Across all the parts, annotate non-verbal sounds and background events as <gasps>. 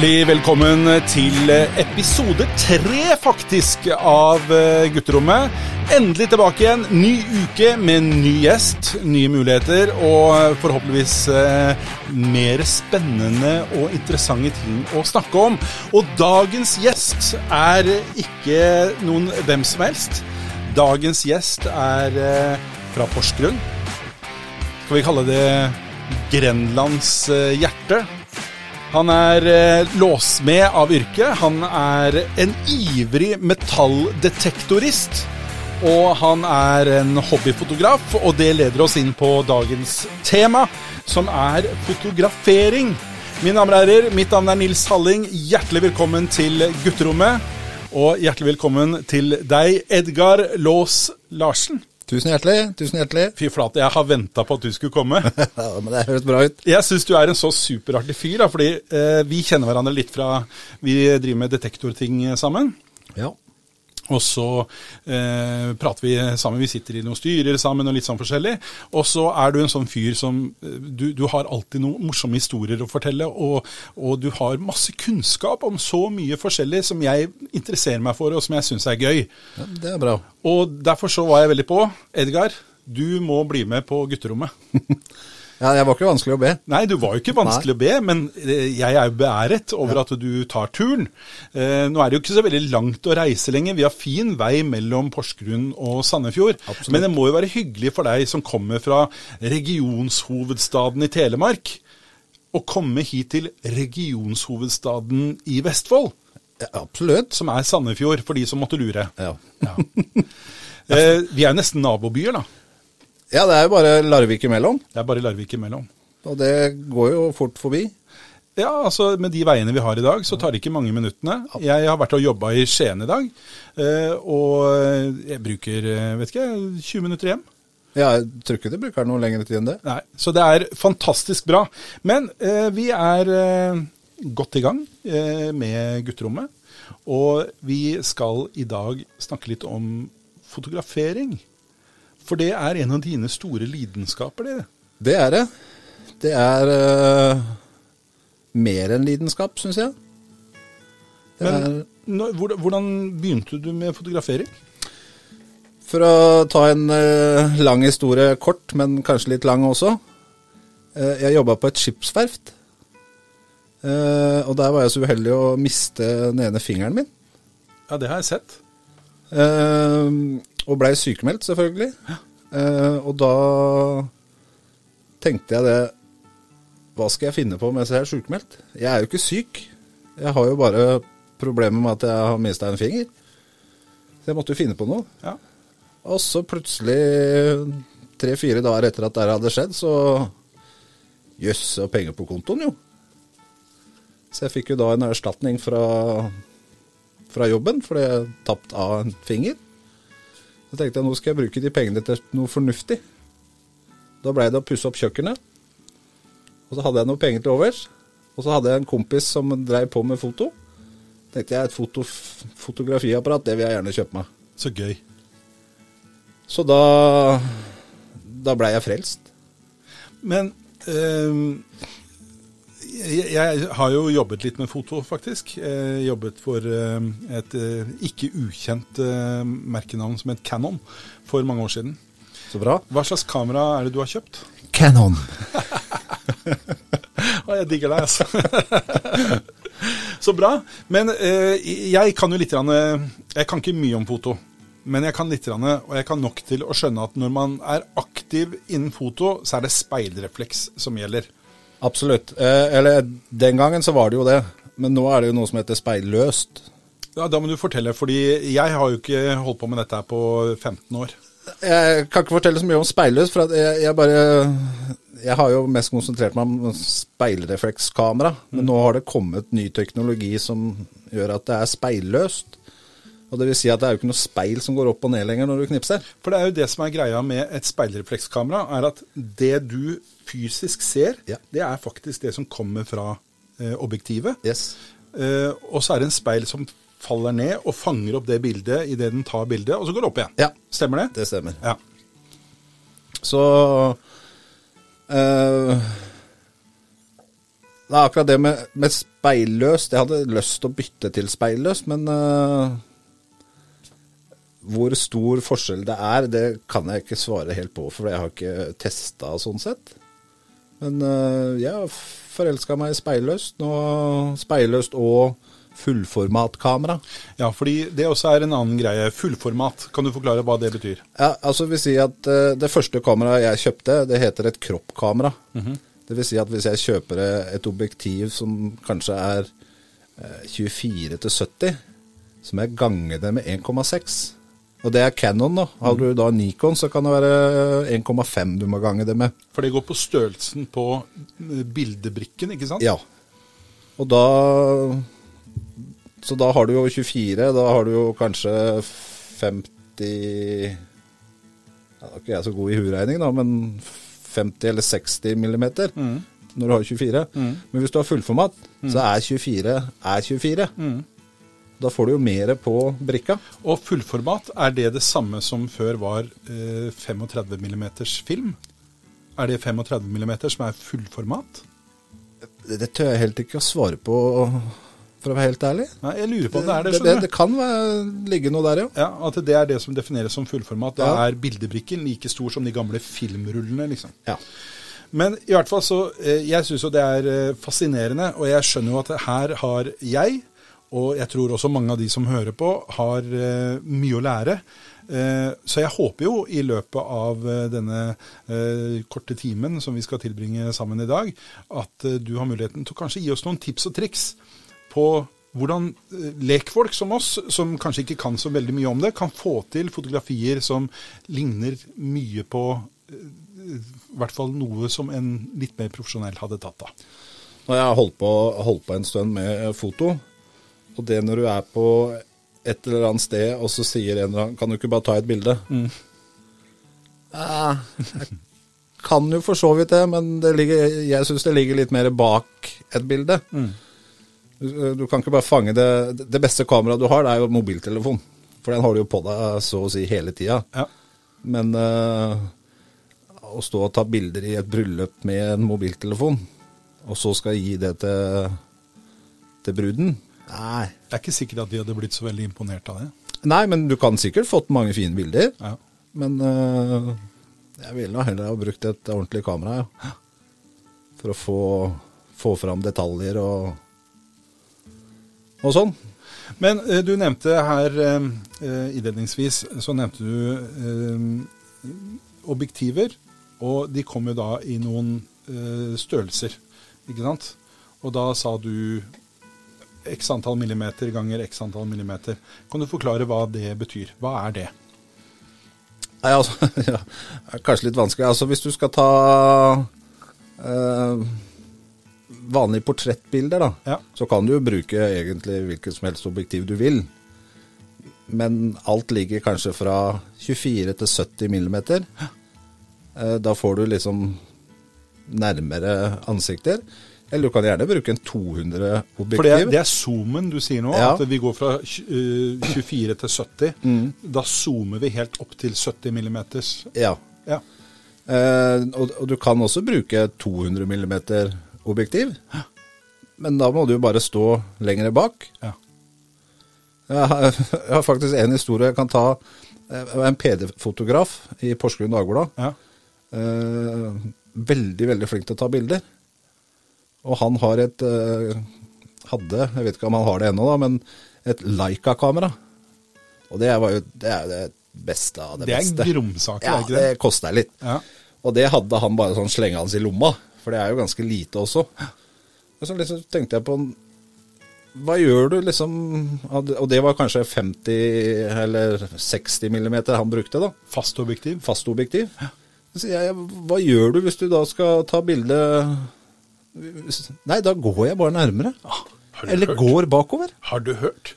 Hjertelig velkommen til episode tre, faktisk, av eh, Gutterommet. Endelig tilbake igjen. Ny uke med ny gjest, nye muligheter og forhåpentligvis eh, mer spennende og interessante ting å snakke om. Og dagens gjest er ikke noen hvem som helst. Dagens gjest er eh, fra Porsgrunn. Skal vi kalle det Grenlands eh, hjerte? Han er eh, låsmed av yrke. Han er en ivrig metalldetektorist. Og han er en hobbyfotograf, og det leder oss inn på dagens tema, som er fotografering. Mine damer og herrer, mitt navn er Nils Halling. Hjertelig velkommen til Gutterommet. Og hjertelig velkommen til deg, Edgar Lås Larsen. Tusen hjertelig. tusen hjertelig. Fy flate, jeg har venta på at du skulle komme. <laughs> ja, men Det høres bra ut. Jeg syns du er en så superartig fyr, da, fordi eh, vi kjenner hverandre litt fra Vi driver med detektorting sammen. Ja. Og så eh, prater vi sammen, vi sitter i noen styrer sammen og litt sånn forskjellig. Og så er du en sånn fyr som eh, Du, du har alltid noen morsomme historier å fortelle, og, og, du har masse kunnskap om så mye forskjellig som jeg interesserer meg for, og som jeg syns er gøy. ja. Det er bra. Og derfor så var jeg veldig på. Edgar, du må bli med på gutterommet. <laughs> Ja, Jeg var ikke vanskelig å be. Nei, du var jo ikke vanskelig å be, men eh, jeg er jo beæret over Ja. at du tar turen. Eh, nå er det jo ikke så veldig langt å reise lenger. Vi har fin vei mellom Porsgrunn og Sandefjord. Absolutt. Men det må jo være hyggelig for deg som kommer fra regionshovedstaden i Telemark, å komme hit til regionshovedstaden i Vestfold, Ja, absolutt. som er Sandefjord, for de som måtte lure. Ja. Ja. <laughs> Eh, vi er jo nesten nabobyer, da. Ja, det er jo bare Larvik imellom, Det er bare Larvik imellom. og det går jo fort forbi. Ja, altså med de veiene vi har i dag, så tar det ikke mange minuttene. Jeg har vært og jobba i Skien i dag, eh, og jeg bruker eh, vet ikke, 20 minutter hjem. Ja, Jeg tror ikke det bruker noe lengre tid enn det. Nei, Så det er fantastisk bra. Men eh, vi er godt i gang eh, med gutterommet. Og vi skal i dag snakke litt om fotografering. For det er en av dine store lidenskaper, det. Det er det. Det er uh, mer enn lidenskap, syns jeg. Det Men når, hvordan- begynte du med fotografering? for å ta en uh, lang historie kort, men kanskje litt lang også. Uh, jeg jobba på et skipsverft. Uh, og der var jeg så uheldig å miste den ene fingeren min. Ja, det har jeg sett. Eh, og blei sykemeldt, selvfølgelig. Eh, og da tenkte jeg det Hva skal jeg finne på mens jeg er sykemeldt? Jeg er jo ikke syk. Jeg har jo bare problemer med at jeg har mista en finger. Så jeg måtte jo finne på noe. Ja. Og så plutselig, tre-fire dager etter at det hadde skjedd, så Jøss, og penger på kontoen, jo. Så jeg fikk jo da en erstatning fra, fra jobben fordi jeg tapt av en finger. Så tenkte jeg nå skal jeg bruke de pengene til noe fornuftig. Da blei det å pusse opp kjøkkenet. Og så hadde jeg noe penger til overs. Og så hadde jeg en kompis som dreiv på med foto. tenkte jeg et foto, fotografiapparat, det vil jeg gjerne kjøpe meg. Så gøy. Så da Da blei jeg frelst. Men ehm, jeg, har jo jobbet litt med foto, faktisk. Jeg jobbet for ehm, et eh, ikke ukjent eh, merkenavn som het Canon for mange år siden. Så bra. Hva slags kamera er det du har kjøpt? Canon. <laughs> Å, jeg digger deg, altså. <laughs> Så bra. Men eh, jeg kan jo litt eh, Jeg kan ikke mye om foto. Men jeg kan litt, og jeg kan nok til å skjønne at når man er aktiv innen foto, så er det speilrefleks som gjelder. Absolutt. Eh, eller den gangen så var det jo det. Men nå er det jo noe som heter speilløst. Ja, Da må du fortelle, fordi jeg har jo ikke holdt på med dette her på 15 år. Jeg kan ikke fortelle så mye om speilløst, for at jeg, jeg bare Jeg har jo mest konsentrert meg om speilreflekskamera. Men nå har det kommet ny teknologi som gjør at det er speilløst. Og det vil si at det er jo ikke noe speil som går opp og ned lenger når du knipser. For det er jo det som er greia med et speilreflekskamera, er at det du fysisk ser, Ja. det er faktisk det som kommer fra eh, objektivet. Yes. Eh, og så er det en speil som faller ned og fanger opp det bildet idet den tar bildet, og så går det opp igjen. Ja. Stemmer det? Det stemmer. Ja. Så eh, Det er akkurat det med, med speilløst. Jeg hadde lyst til å bytte til speilløst, men eh, hvor stor forskjell det er, det kan jeg ikke svare helt på, for jeg har ikke testa sånn sett. Men eh, jeg har forelska meg i speilløst. og speilløst og fullformatkamera. Ja, fordi det også er en annen greie. Fullformat. Kan du forklare hva det betyr? Ja, altså vil si at eh, Det første kameraet jeg kjøpte, det heter et kroppkamera. Det vil si at hvis jeg kjøper et objektiv som kanskje er eh, 24 til 70, så må jeg gange det med 1,6. Og det er Canon, da. Har du da Nikon, så kan det være 1,5 du må gange det med. For det går på størrelsen på eh, bildebrikken, ikke sant? Ja. Og da Så da har du jo 24. Da har du jo kanskje 50 ja, Da er ikke jeg så god i huregning, da, men 50 eller 60 millimeter når du har 24. Men hvis du har fullformat, så er 24 er 24. Da får du jo mer på brikka. Og fullformat, er det det samme som før var eh, 35 mm film? Er det 35 mm som er fullformat? Det, det tør jeg helt ikke å svare på, for å være helt ærlig. Nei, jeg lurer på om det er det, det, det, det kan være, ligge noe der, jo. Ja, At det er det som defineres som fullformat. Da Ja. er bildebrikken like stor som de gamle filmrullene, liksom. ja. Men i hvert fall så eh, Jeg syns jo det er eh, fascinerende, og jeg skjønner jo at her har jeg, og jeg tror også mange av de som hører på, har eh, mye å lære. Eh, Så jeg håper jo i løpet av eh, denne korte timen som vi skal tilbringe sammen i dag, at du har muligheten til å kanskje gi oss noen tips og triks på hvordan lekfolk som oss, som kanskje ikke kan så veldig mye om det, kan få til fotografier som ligner mye på i hvert fall noe som en litt mer profesjonell hadde tatt av. Når jeg har holdt holdt på en stund med foto, og det når du er på et eller annet sted, og så sier en eller annen Kan du ikke bare ta et bilde? Ja, jeg kan jo for så vidt det, men det ligger, jeg syns det ligger litt mer bak et bilde. Du, du kan ikke bare fange det Det beste kameraet du har, det er jo mobiltelefon. For den har du jo på deg så å si hele tida. Ja. Men uh, å stå og ta bilder i et bryllup med en mobiltelefon, og så skal gi det til, til bruden Nei. Jeg er ikke sikkert at de hadde blitt så veldig imponert av det. Nei, men du kan sikkert fått mange fine bilder. Ja. Men uh, jeg ville nå heller ha brukt et ordentlig kamera, ja. For å få, få fram detaljer og, og sånn. Men uh, du nevnte her eh, innledningsvis, så nevnte du objektiver, og de kom jo da i noen størrelser, ikke sant? Og da sa du x antall millimeter ganger x antall millimeter. Kan du forklare hva det betyr? Hva er det? Nei, altså, <laughs> ja, kanskje litt vanskelig. Altså, hvis du skal ta eh, vanlige portrettbilder, da, Ja. så kan du jo bruke egentlig hvilket som helst objektiv du vil. Men alt ligger kanskje fra 24 til 70 millimeter. Eh, da får du liksom nærmere ansikter. Eller du kan gjerne bruke en 200-objektiv. For det er, det er zoomen du sier nå, Ja. at vi går fra eh, 24 til 70. Da zoomer vi helt opp til 70 millimeters. Ja. Ja. Eh, og, og du kan også bruke 200 mm objektiv. Men da må du jo bare stå lenger bak. ja. Jeg har, <laughs> jeg har faktisk en historie jeg kan ta. Jeg var en PD-fotograf i Porsgrunn Dagblad. ja. Eh, veldig, veldig flink til å ta bilder. Og han har et eh, Hadde, jeg vet ikke om han har det ennå, da, men et Leica-kamera. Og det var jo det er det beste av det, Det er beste. gromsaker, ja, er ikke det? det koster litt. Ja. Og det hadde han bare sånn slengende i lomma, for det er jo ganske lite også. Og så liksom tenkte jeg på Hva gjør du liksom Og det var kanskje 50 eller 60 millimeter han brukte, da. Fast objektiv. Fastobjektiv. Så sier jeg, hva gjør du hvis du da skal ta bilde Nei, da går jeg bare nærmere. Har Eller hørt? går bakover. Har du hørt?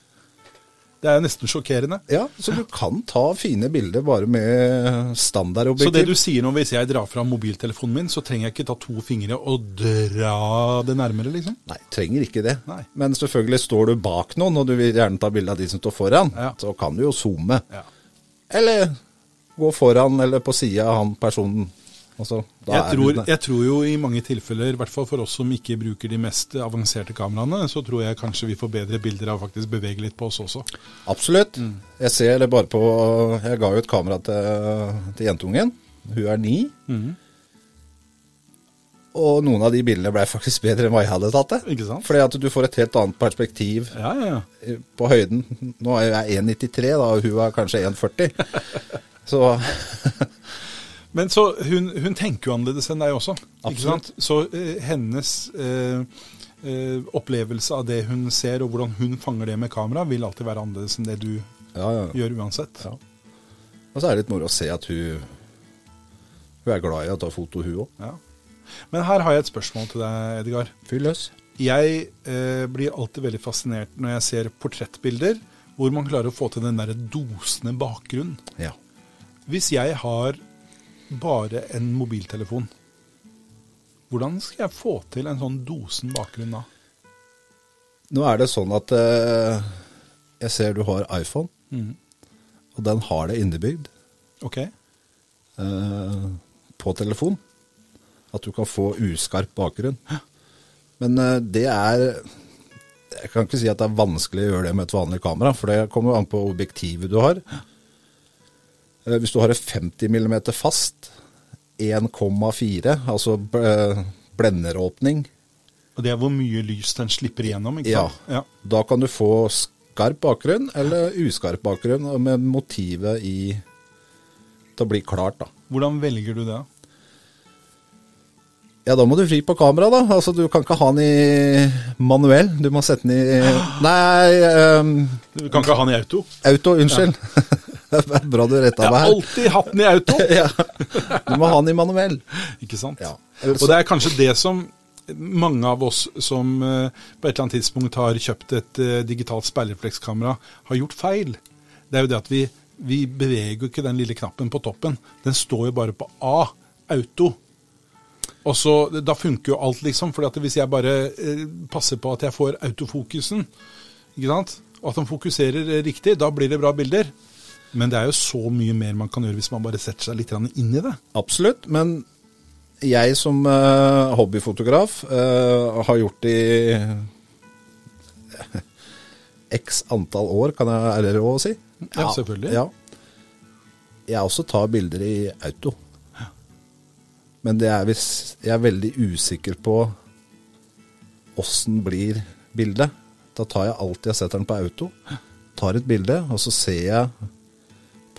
Det er nesten sjokkerende. Ja, så du kan ta fine bilder bare med standardobjektiv. Så det du sier nå, hvis jeg drar fra mobiltelefonen min, så trenger jeg ikke ta to fingre og dra det nærmere, liksom? Nei, trenger ikke det. Nei. Men selvfølgelig står du bak noen, og du vil gjerne ta bilde av de som står foran, Ja. så kan du jo zoome. Ja. Eller gå foran eller på sida av han personen Altså, Jeg tror, jeg tror jo i mange tilfeller, i hvert fall for oss som ikke bruker de mest avanserte kameraene, så tror jeg kanskje vi får bedre bilder av faktisk bevege litt på oss også. Absolutt. Jeg ser det bare på Jeg ga jo et kamera til, til jentungen. Hun er ni. Og noen av de bildene ble faktisk bedre enn hva jeg hadde tatt det. Ikke sant? Fordi at du får et helt annet perspektiv Ja, ja, ja. på høyden. Nå er jeg 1,93, da, og hun er kanskje 1,40. <laughs> Så Men så hun, hun tenker jo annerledes enn deg også. Absolutt. Så eh, hennes eh, eh, opplevelse av det hun ser, og hvordan hun fanger det med kamera, vil alltid være annerledes enn det du ja, ja. gjør uansett. Ja. Og så er det litt moro å se at hun Hun er glad i å ta foto, hun òg. Ja. Men her har jeg et spørsmål til deg, Edgar. Fyll løs. Jeg eh, blir alltid veldig fascinert når jeg ser portrettbilder hvor man klarer å få til den der dosende bakgrunnen. Ja. Hvis jeg har bare en mobiltelefon, hvordan skal jeg få til en sånn dosen bakgrunn da? Nå er det sånn at eh, jeg ser du har iPhone, mm. og den har det innebygd Ok? eh, på telefon. At du kan få uskarp bakgrunn. Men eh, det er Jeg kan ikke si at det er vanskelig å gjøre det med et vanlig kamera, for det kommer an på objektivet du har. Eh, Hvis du har et 50 mm fast, 1,4, altså eh, blenderåpning, Og det er hvor mye lys den slipper igjennom, ikke Ja. sant? Ja. Da kan du få skarp bakgrunn eller uskarp bakgrunn, med motivet i til å bli klart, da. Hvordan velger du det? Ja, da må du vri på kamera, da. Altså, du kan ikke ha den i manuell. Du må sette den i <gasps> Nei, um, Du kan ikke ha den i auto. auto. Unnskyld. <laughs> det er bra du retta Jeg har alltid hatt den i auto. <laughs> ja. Du må ha den i manuell. Ikke sant? Ja. Og det er kanskje det som mange av oss som eh, på et eller annet tidspunkt har kjøpt et eh, digitalt speilreflekskamera, har gjort feil. Det er jo det at vi, vi beveger jo ikke den lille knappen på toppen. Den står jo bare på A, auto. Og så, Da funker jo alt, liksom. For hvis jeg bare eh, passer på at jeg får autofokusen, ikke sant? og at den fokuserer riktig, da blir det bra bilder. Men det er jo så mye mer man kan gjøre hvis man bare setter seg litt inn i det. Absolutt. Men jeg som uh, hobbyfotograf uh, har gjort det i <laughs> x antall år, kan jeg, ærlig lov å si? Ja, selvfølgelig. Ja. Jeg også tar bilder i auto. Men det er hvis jeg er veldig usikker på åssen blir bildet. Da tar jeg alltid jeg setter den på auto, tar et bilde, og så ser jeg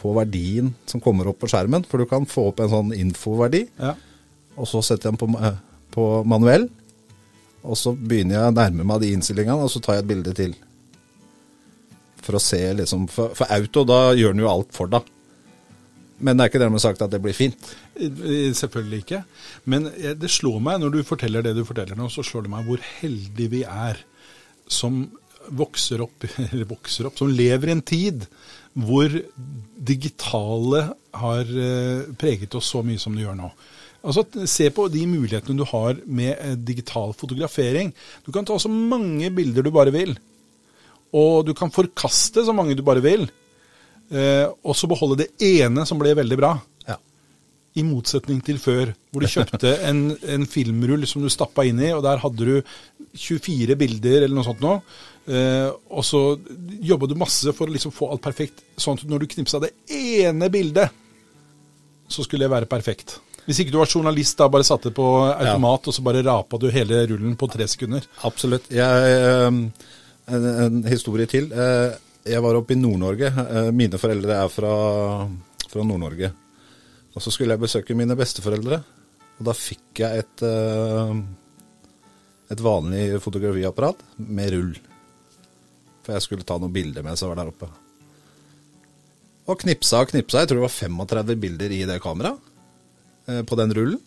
på verdien som kommer opp på skjermen. For du kan få opp en sånn infoverdi, Ja. og så setter jeg den på, på manuell. Og så begynner jeg å nærme meg de innstillingene, og så tar jeg et bilde til. For å se liksom For, for auto, da gjør den jo alt for deg. Men det er ikke dermed sagt at det blir fint. Eh, Selvfølgelig ikke. Men eh, det slår meg, når du forteller det du forteller nå, så slår det meg hvor heldige vi er som vokser opp, <laughs> eller vokser opp, som lever i en tid hvor digitale har eh, preget oss så mye som det gjør nå. Altså, Se på de mulighetene du har med eh, digital fotografering. Du kan ta så mange bilder du bare vil. Og du kan forkaste så mange du bare vil. Eh, og så beholde det ene som ble veldig bra. Ja. I motsetning til før, hvor du kjøpte <laughs> en, en filmrull som du stappa inn i, og der hadde du 24 bilder eller noe sånt nå. Eh, og så jobba du masse for å liksom få alt perfekt, sånn at når du knipsa det ene bildet, så skulle det være perfekt. Hvis ikke du var journalist, da bare satte på automat, og så bare rapa du hele rullen på tre sekunder. Absolutt. Jeg, eh, en, en historie til. Eh, Jeg var oppe i Nord-Norge. Mine foreldre er fra, fra Nord-Norge. Og så skulle jeg besøke mine besteforeldre. Og da fikk jeg et, et vanlig fotografiapparat med rull. For jeg skulle ta noen bilder mens jeg var der oppe. Og knipsa og knipsa. Jeg tror det var 35 bilder i det kameraet. eh, På den rullen.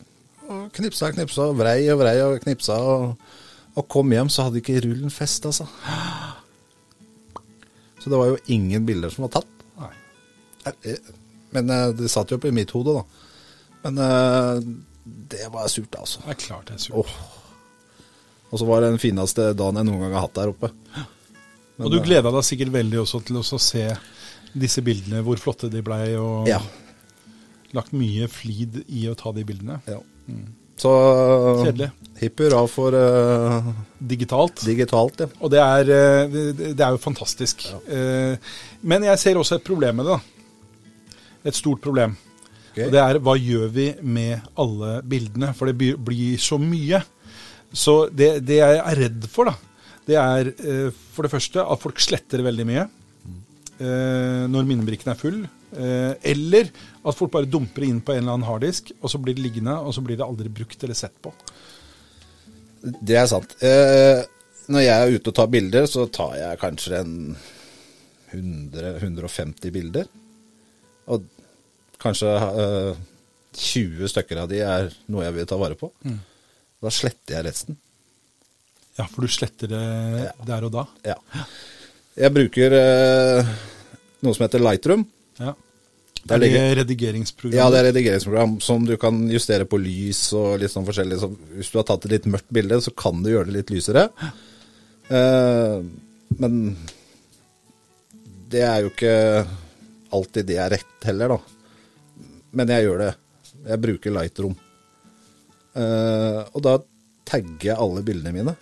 Og knipsa og knipsa, og vrei og vrei og knipsa. Og, og kom hjem, så hadde ikke rullen fest, altså. Så det var jo ingen bilder som var tatt. Nei. Eh, Men eh, det satt jo oppe i mitt hode, da. Men det var surt, altså. Det er klart det er surt. Åh. Og så var det den fineste dagen jeg noen gang har hatt der oppe. Men, og du eh, gleda deg sikkert veldig også til å se disse bildene, hvor flotte de blei. Og Ja. Lagt mye flid i å ta de bildene. Ja. Så Kjedelig. hipp hurra for uh, Digitalt. digitalt, ja. Og det er, eh, det er jo fantastisk. Eh, Men jeg ser også et problem med det. da. Et stort problem. Okay. Og det er hva gjør vi med alle bildene? For det blir så mye. Så det, det jeg er redd for, da, det er eh, for det første at folk sletter veldig mye eh, når minnebrikken er full. Eh, eller at folk bare dumper inn på en eller annen harddisk, og så blir det liggende, og så blir det aldri brukt eller sett på. Det er sant. Eh, når jeg er ute og tar bilder, så tar jeg kanskje en 100-150 bilder. Og kanskje eh, 20 stykker av de er noe jeg vil ta vare på. Da sletter jeg resten. Ja, for du sletter det der og da. Ja. Jeg bruker eh, noe som heter Lightroom. Ja. Det er ligger- redigeringsprogram? Ja, det er redigeringsprogram som du kan justere på lys og litt sånn forskjellig. Så hvis du har tatt et litt mørkt bilde, så kan du gjøre det litt lysere. Eh, men det er jo ikke alltid det er rett heller, da. Men jeg gjør det. Jeg bruker Lightroom. Eh, og da tagger jeg alle bildene mine.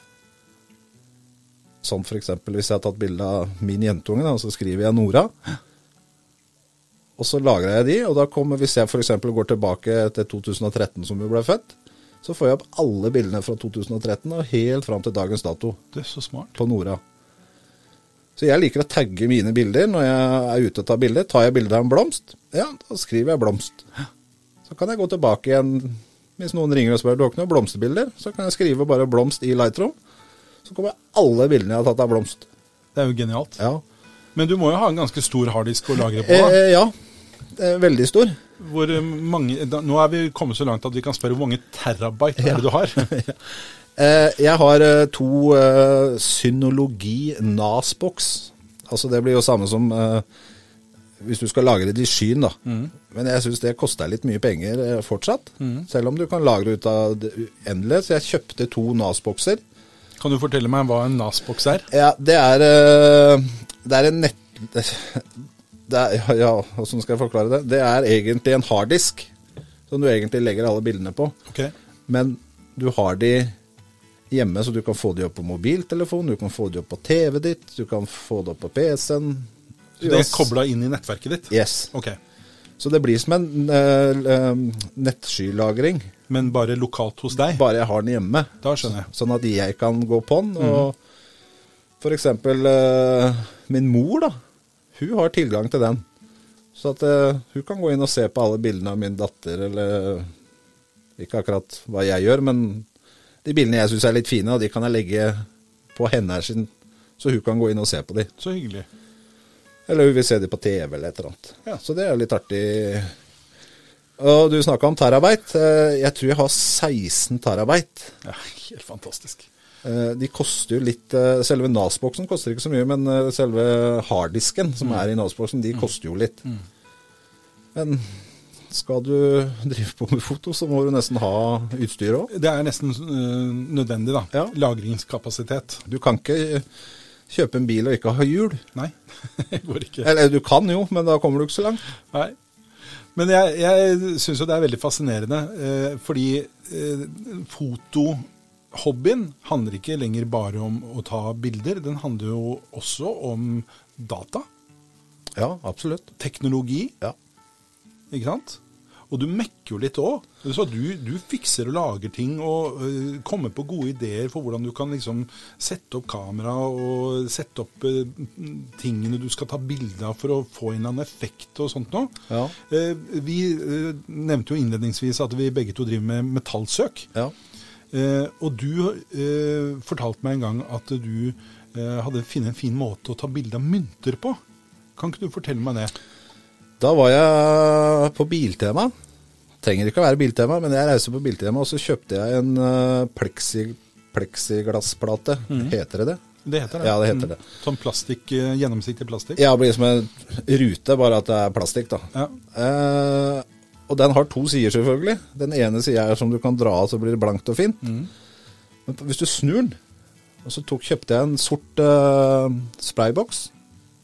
For eksempel hvis jeg har tatt bilde av min jentunge, da, så skriver jeg Nora. Og så lagrer jeg de, og da kommer, hvis jeg f.eks. går tilbake til 2013 som vi ble født, så får jeg opp alle bildene fra 2013 og helt fram til dagens dato Det er så smart. på Nora. Så jeg liker å tagge mine bilder når jeg er ute og tar bilder. Tar jeg bilde av en blomst, ja, da skriver jeg blomst. Så kan jeg gå tilbake igjen, hvis noen ringer og spør du har ikke noen blomsterbilder, så kan jeg skrive bare blomst i Lightroom. Så kommer alle bildene jeg har tatt av blomst. Det er jo genialt. Ja, Men du må jo ha en ganske stor harddisk å lagre på. da. eh, ja. Er veldig stor. Hvor mange, da, nå er vi kommet så langt at vi kan spørre hvor mange terabyte er det du har? <laughs> Eh, jeg har eh, to eh, Synologi NAS-boks. Altså det blir jo samme som eh, hvis du skal lagre det i skyen, da. Men jeg syns det koster litt mye penger eh, fortsatt. Selv om du kan lagre ut av det uendelig. Så jeg kjøpte to NAS-bokser. Kan du fortelle meg hva en NAS-boks er? Ja, det er eh, Det er en nett... <laughs> Det er, ja, åssen skal jeg forklare det? Det er egentlig en harddisk som du egentlig legger alle bildene på. Okay. Men du har de hjemme, så du kan få de opp på mobiltelefon, du kan få de opp på TV-et ditt, du kan få det opp på PC-en. Så det er kobla inn i nettverket ditt? Yes. Okay. Så det blir som en uh, eh, nettsskylagring, Men bare lokalt hos deg? bare jeg har den hjemme. Da skjønner jeg. Sånn at jeg kan gå på den. Og for eksempel Uh, min mor, da. Hun har tilgang til den. Så at uh, hun kan gå inn og se på alle bildene av min datter, eller Ikke akkurat hva jeg gjør, men de bildene jeg syns er litt fine, og de kan jeg legge på henne sin, så hun kan gå inn og se på de. Så hyggelig. Eller hun vil se de på TV eller et eller annet. Ja. Så det er litt artig. Og du snakka om terabyte. Eh, Jeg tror jeg har 16 terabyte. Ja, helt fantastisk. Eh, De koster jo litt eh, Selve NAS-boksen koster ikke så mye, men selve harddisken som er i NAS-boksen, de koster jo litt. Men skal du drive på med foto, så må du nesten ha utstyr òg. Det er nesten nødvendig, da. Ja. Lagringskapasitet. Du kan ikke kjøpe en bil og ikke ha hjul. Nei, <laughs> det går ikke. Eller du kan jo, men da kommer du ikke så langt. Nei. Men jeg, jeg syns jo det er veldig fascinerende, eh, fordi eh, fotohobbyen handler ikke lenger bare om å ta bilder. Den handler jo også om data, Ja, absolutt. teknologi, Ja. ikke sant? Og du mekker jo litt òg. Du, du fikser og lager ting og øh, kommer på gode ideer for hvordan du kan liksom sette opp kamera og sette opp øh, tingene du skal ta bilde av for å få en eller annen effekt og sånt noe. Ja. Eh, vi eh, nevnte jo innledningsvis at vi begge to driver med metallsøk. Ja. Eh, og du eh, fortalte meg en gang at du eh, hadde funnet en fin måte å ta bilde av mynter på. Kan ikke du fortelle meg det? Da var jeg på Biltema. Trenger ikke å være Biltema, men jeg reiser på Biltema, og så kjøpte jeg en uh, pleksiglassplate. Mm. Heter det det? Det heter det. Ja, det heter Mm. det. Sånn plastikk, eh, gjennomsiktig plastikk? Ja, det blir som en rute, bare at det er plastikk, da. Ja. Eh, og den har to sider, selvfølgelig. Den ene sida er som du kan dra av, så blir det blankt og fint. Mm. Men hvis du snur den, og så tok, kjøpte jeg en sort eh, sprayboks,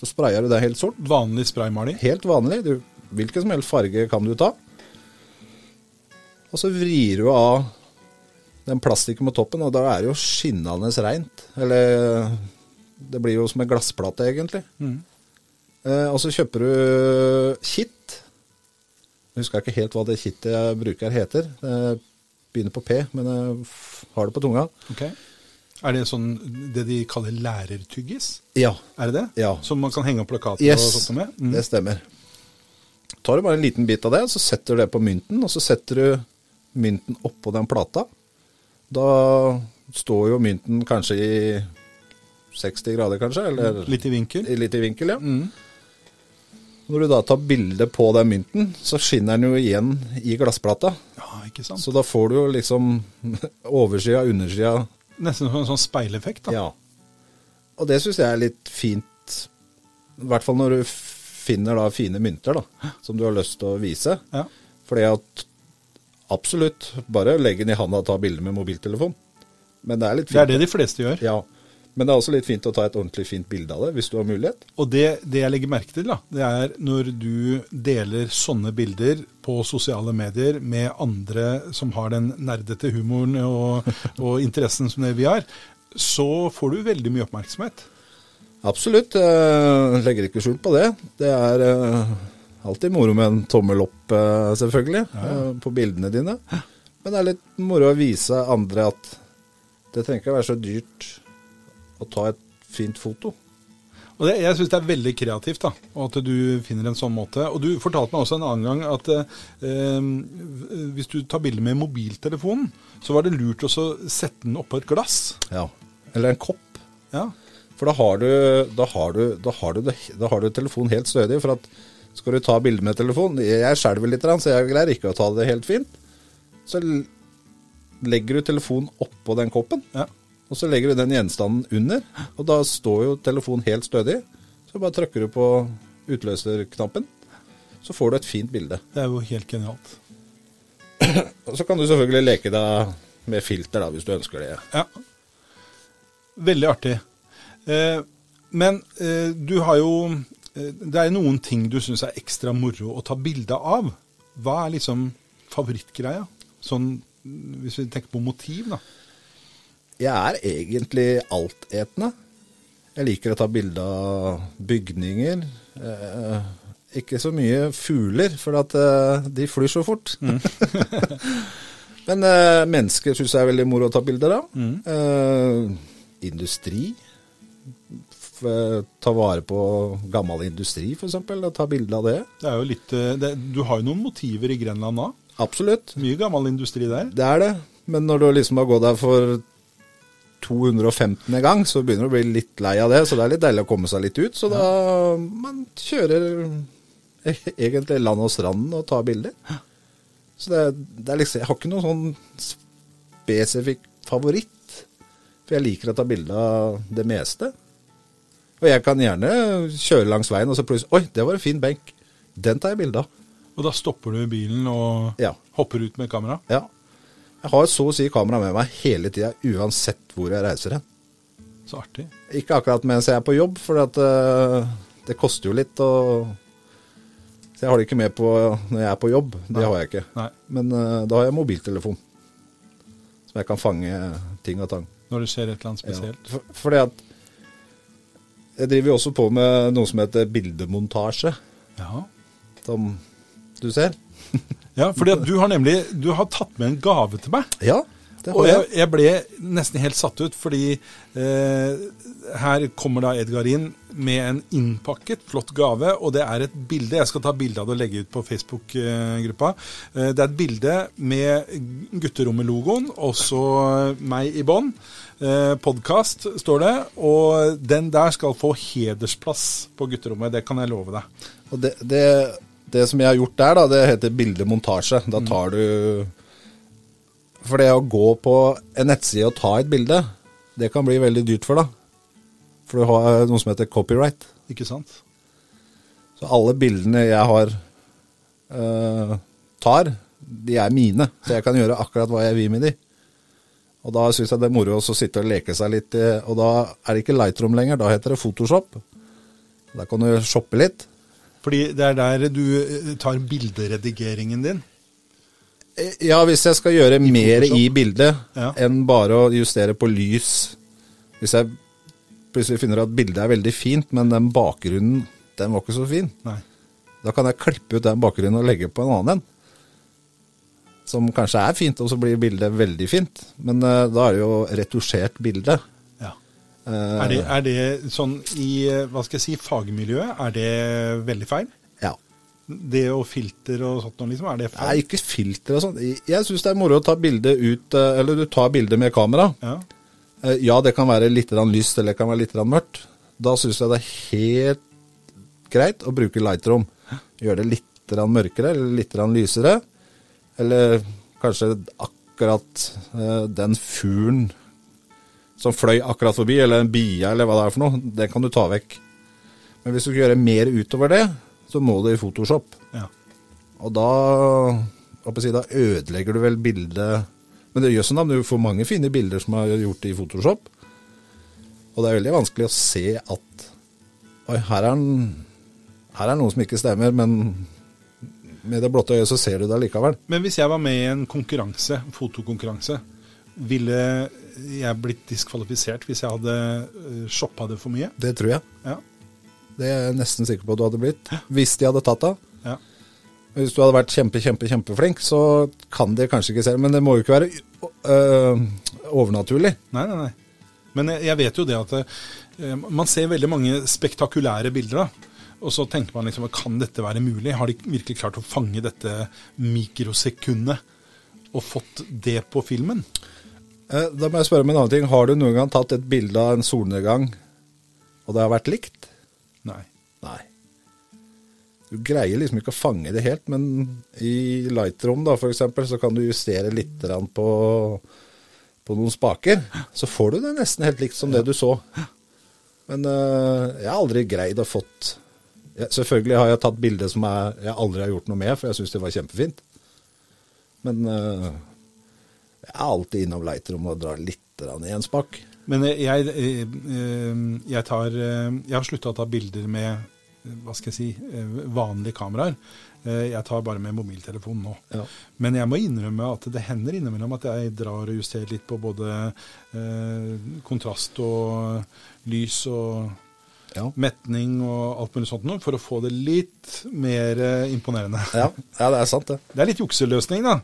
så sprayer du det helt sort. Vanlig spraymaling? Helt vanlig. Du, hvilken som helst farge kan du ta. Og så vrir du av den plastikken på toppen, og da er det jo skinnende reint. Eller det blir jo som en glassplate, egentlig. Eh, og så kjøper du kitt. Jeg husker ikke helt hva det kittet jeg bruker heter. Det begynner på P, men jeg har det på tunga. Ok. Er det sånn det de kaller lærertyggis? Ja. Er det det? Ja. Som man kan henge opp plakater Yes, og sånt med? Mm. det stemmer. Tar du bare en liten bit av det, så setter du det på mynten, og så setter du mynten oppå den plata. Da står jo mynten kanskje i 60 grader, kanskje, eller Litt i vinkel? i- litt i vinkel, ja. Mm. Når du da tar bilde på den mynten, så skinner den jo igjen i glassplata. Ja, ikke sant? Så da får du jo liksom <laughs> oversida, undersida Nesten som en sånn speileffekt. da. Ja. Og det syns jeg er litt fint, i hvert fall når du finner da fine mynter da, som du har lyst til å vise. Ja. Fordi at absolutt, bare legg den i handa og ta bilde med mobiltelefon. Men det er litt fint. Det er det de fleste gjør. Ja. Men det er også litt fint å ta et ordentlig fint bilde av det, hvis du har mulighet. Og det, det jeg legger merke til, da, det er når du deler sånne bilder på sosiale medier med andre som har den nerdete humoren og, og interessen som det vi har, så får du veldig mye oppmerksomhet. Absolutt. Jeg legger ikke skjul på det. Det er eh, alltid moro med en tommel opp, eh, selvfølgelig, ja. på bildene dine. Men det er litt moro å vise andre at det trenger ikke være så dyrt å ta et fint foto. Og det, Jeg syns det er veldig kreativt da, at du finner en sånn måte. Og Du fortalte meg også en annen gang at eh, hvis du tar bilde med mobiltelefonen, så var det lurt å sette den oppå et glass. Ja. Eller en kopp. Ja, For da har du, da har du, da har du, da har du telefonen helt stødig. For at skal du ta bilde med telefonen Jeg skjelver litt, så jeg greier ikke å ta det helt fint. Så legger du telefonen oppå den koppen. ja. Og så legger du den gjenstanden under, og da står jo telefonen helt stødig. Så bare trykker du på utløserknappen, så får du et fint bilde. Det er jo helt genialt. <clears throat> Og så kan du selvfølgelig leke deg med filter, da, hvis du ønsker det. Ja. Veldig artig. Eh, men eh, du har jo eh, Det er noen ting du syns er ekstra moro å ta bilde av. Hva er liksom favorittgreia? Sånn mm, hvis vi tenker på motiv, da. Jeg er egentlig altetende. Jeg liker å ta bilde av bygninger. Eh, ikke så mye fugler, for at eh, de flyr så fort. <laughs> Men eh, mennesker syns jeg er veldig moro å ta bilder av. Eh, industri. F eh, ta vare på gammel industri, f.eks. Og ta bilde av det. Det er jo litt, eh, det, du har jo noen motiver i Grenland nå. Absolutt. Mye gammel industri der. Det er det. Men når du liksom har gått der for 215. gang, så begynner du å bli litt lei av det. Så det er litt deilig å komme seg litt ut. Så da man kjører e- egentlig land og strand og tar bilder. Så det, det er liksom Jeg har ikke noen sånn spesifikk favoritt. For jeg liker å ta bilde av det meste. Og jeg kan gjerne kjøre langs veien, og så plutselig Oi, det var en fin benk. Den tar jeg bilde av. Og da stopper du bilen og Ja. hopper ut med kamera. Ja. Jeg har så å si kamera med meg hele tida, uansett hvor jeg reiser hen. Så artig. Ikke akkurat mens jeg er på jobb, for at, uh, det koster jo litt. Og, så jeg har det ikke med på når jeg er på jobb. Det Nei. har jeg ikke. Nei. Men uh, da har jeg mobiltelefon, som jeg kan fange ting og tang. Når det skjer et eller annet Ja. spesielt. For, fordi at jeg driver jo også på med noe som heter bildemontasje, Ja. som du ser. <laughs> ja, fordi du har nemlig du har tatt med en gave til meg. Ja, det har jeg, jeg. jeg ble nesten helt satt ut, fordi eh, her kommer da Edgar inn med en innpakket, flott gave, og det er et bilde. Jeg skal ta bilde av det og legge ut på Facebook-gruppa. Eh, det er et bilde med Gutterommet-logoen, og så meg i bånn. Eh, Podkast står det, og den der skal få hedersplass på gutterommet. Det kan jeg love deg. Og det, det, det som jeg har gjort der, da, det heter bildemontasje. Da tar du For det å gå på en nettside og ta et bilde, det kan bli veldig dyrt for deg. For du har noe som heter copyright. Ikke sant? Så alle bildene jeg har uh, tar, de er mine. Så jeg kan gjøre akkurat hva jeg vil med de. Og da syns jeg det er moro å sitte og leke seg litt. eh, Og da er det ikke Lightroom lenger, da heter det Photoshop. Da kan du shoppe litt. Fordi det er der du eh, tar bilderedigeringen din. Eh, Ja, hvis jeg skal gjøre mer i bildet Ja. enn bare å justere på lys Hvis jeg plutselig finner at bildet er veldig fint, men den bakgrunnen den var ikke så fin, Nei. da kan jeg klippe ut den bakgrunnen og legge på en annen en. Som kanskje er fint, og så blir bildet veldig fint. Men uh, da er det jo retusjert bilde. Eh, Er, det, er det sånn i eh, hva skal jeg si, fagmiljøet, er det veldig feil? Ja. Det å filter og sånt, noe, liksom, er det Nei, ikke filter og sånn. Jeg syns det er moro å ta bilde ut eh, Eller du tar bilde med kamera. Ja. Eh, Ja, det kan være litt lyst, eller det kan være litt mørkt. Da syns jeg det er helt greit å bruke Lightroom. Gjøre det litt mørkere eller litt lysere. Eller kanskje akkurat eh, den fuglen som fløy akkurat forbi, eller en bie, eller hva det er for noe, det kan du ta vekk. Men hvis du skal gjøre mer utover det, så må du i Photoshop. Ja. Og da, si, da ødelegger du vel bildet Men det gjør sånn at du får mange fine bilder som er gjort i Photoshop. Og det er veldig vanskelig å se at Oi, her er, en, her er noe som ikke stemmer, men med det blotte øyet så ser du det likevel. Men hvis jeg var med i en konkurranse, fotokonkurranse, ville jeg blitt diskvalifisert hvis jeg hadde uh, shoppa det for mye? Det tror jeg. Ja. Det er jeg nesten sikker på at du hadde blitt. Hvis de hadde tatt deg. ja. Hvis du hadde vært kjempe, kjempe, kjempeflink, så kan de kanskje ikke se det. Men det må jo ikke være øh, overnaturlig. Nei, nei, nei. Men jeg, jeg vet jo det at øh, man ser veldig mange spektakulære bilder. da. Og så tenker man liksom, kan dette være mulig? Har de virkelig klart å fange dette mikrosekundet og fått det på filmen? Eh, Da må jeg spørre om en annen ting. Har du noen gang tatt et bilde av en solnedgang, og det har vært likt? Nei. Nei. Du greier liksom ikke å fange det helt, men i Lightroom da, eksempel, så kan du justere litt på, på noen spaker. Så får du det nesten helt likt som det du så. Men eh, jeg har aldri greid å fått Selvfølgelig har jeg tatt bilde som jeg, jeg aldri har gjort noe med, for jeg syns det var kjempefint. Men eh, er alltid innom Lightroom og drar litt i en spakk. Men jeg, jeg, eh, eh, jeg tar eh, Jeg har slutta å ta bilder med eh, hva skal jeg si, eh, vanlige kameraer. Eh, Jeg tar bare med mobiltelefon nå. Ja. Men jeg må innrømme at det hender innimellom at jeg drar og justerer litt på både eh, kontrast og lys og Ja. metning og alt mulig sånt noe, for å få det litt mer eh, imponerende. Ja, ja, det er sant, det. <laughs> Det er litt jukseløsning, da.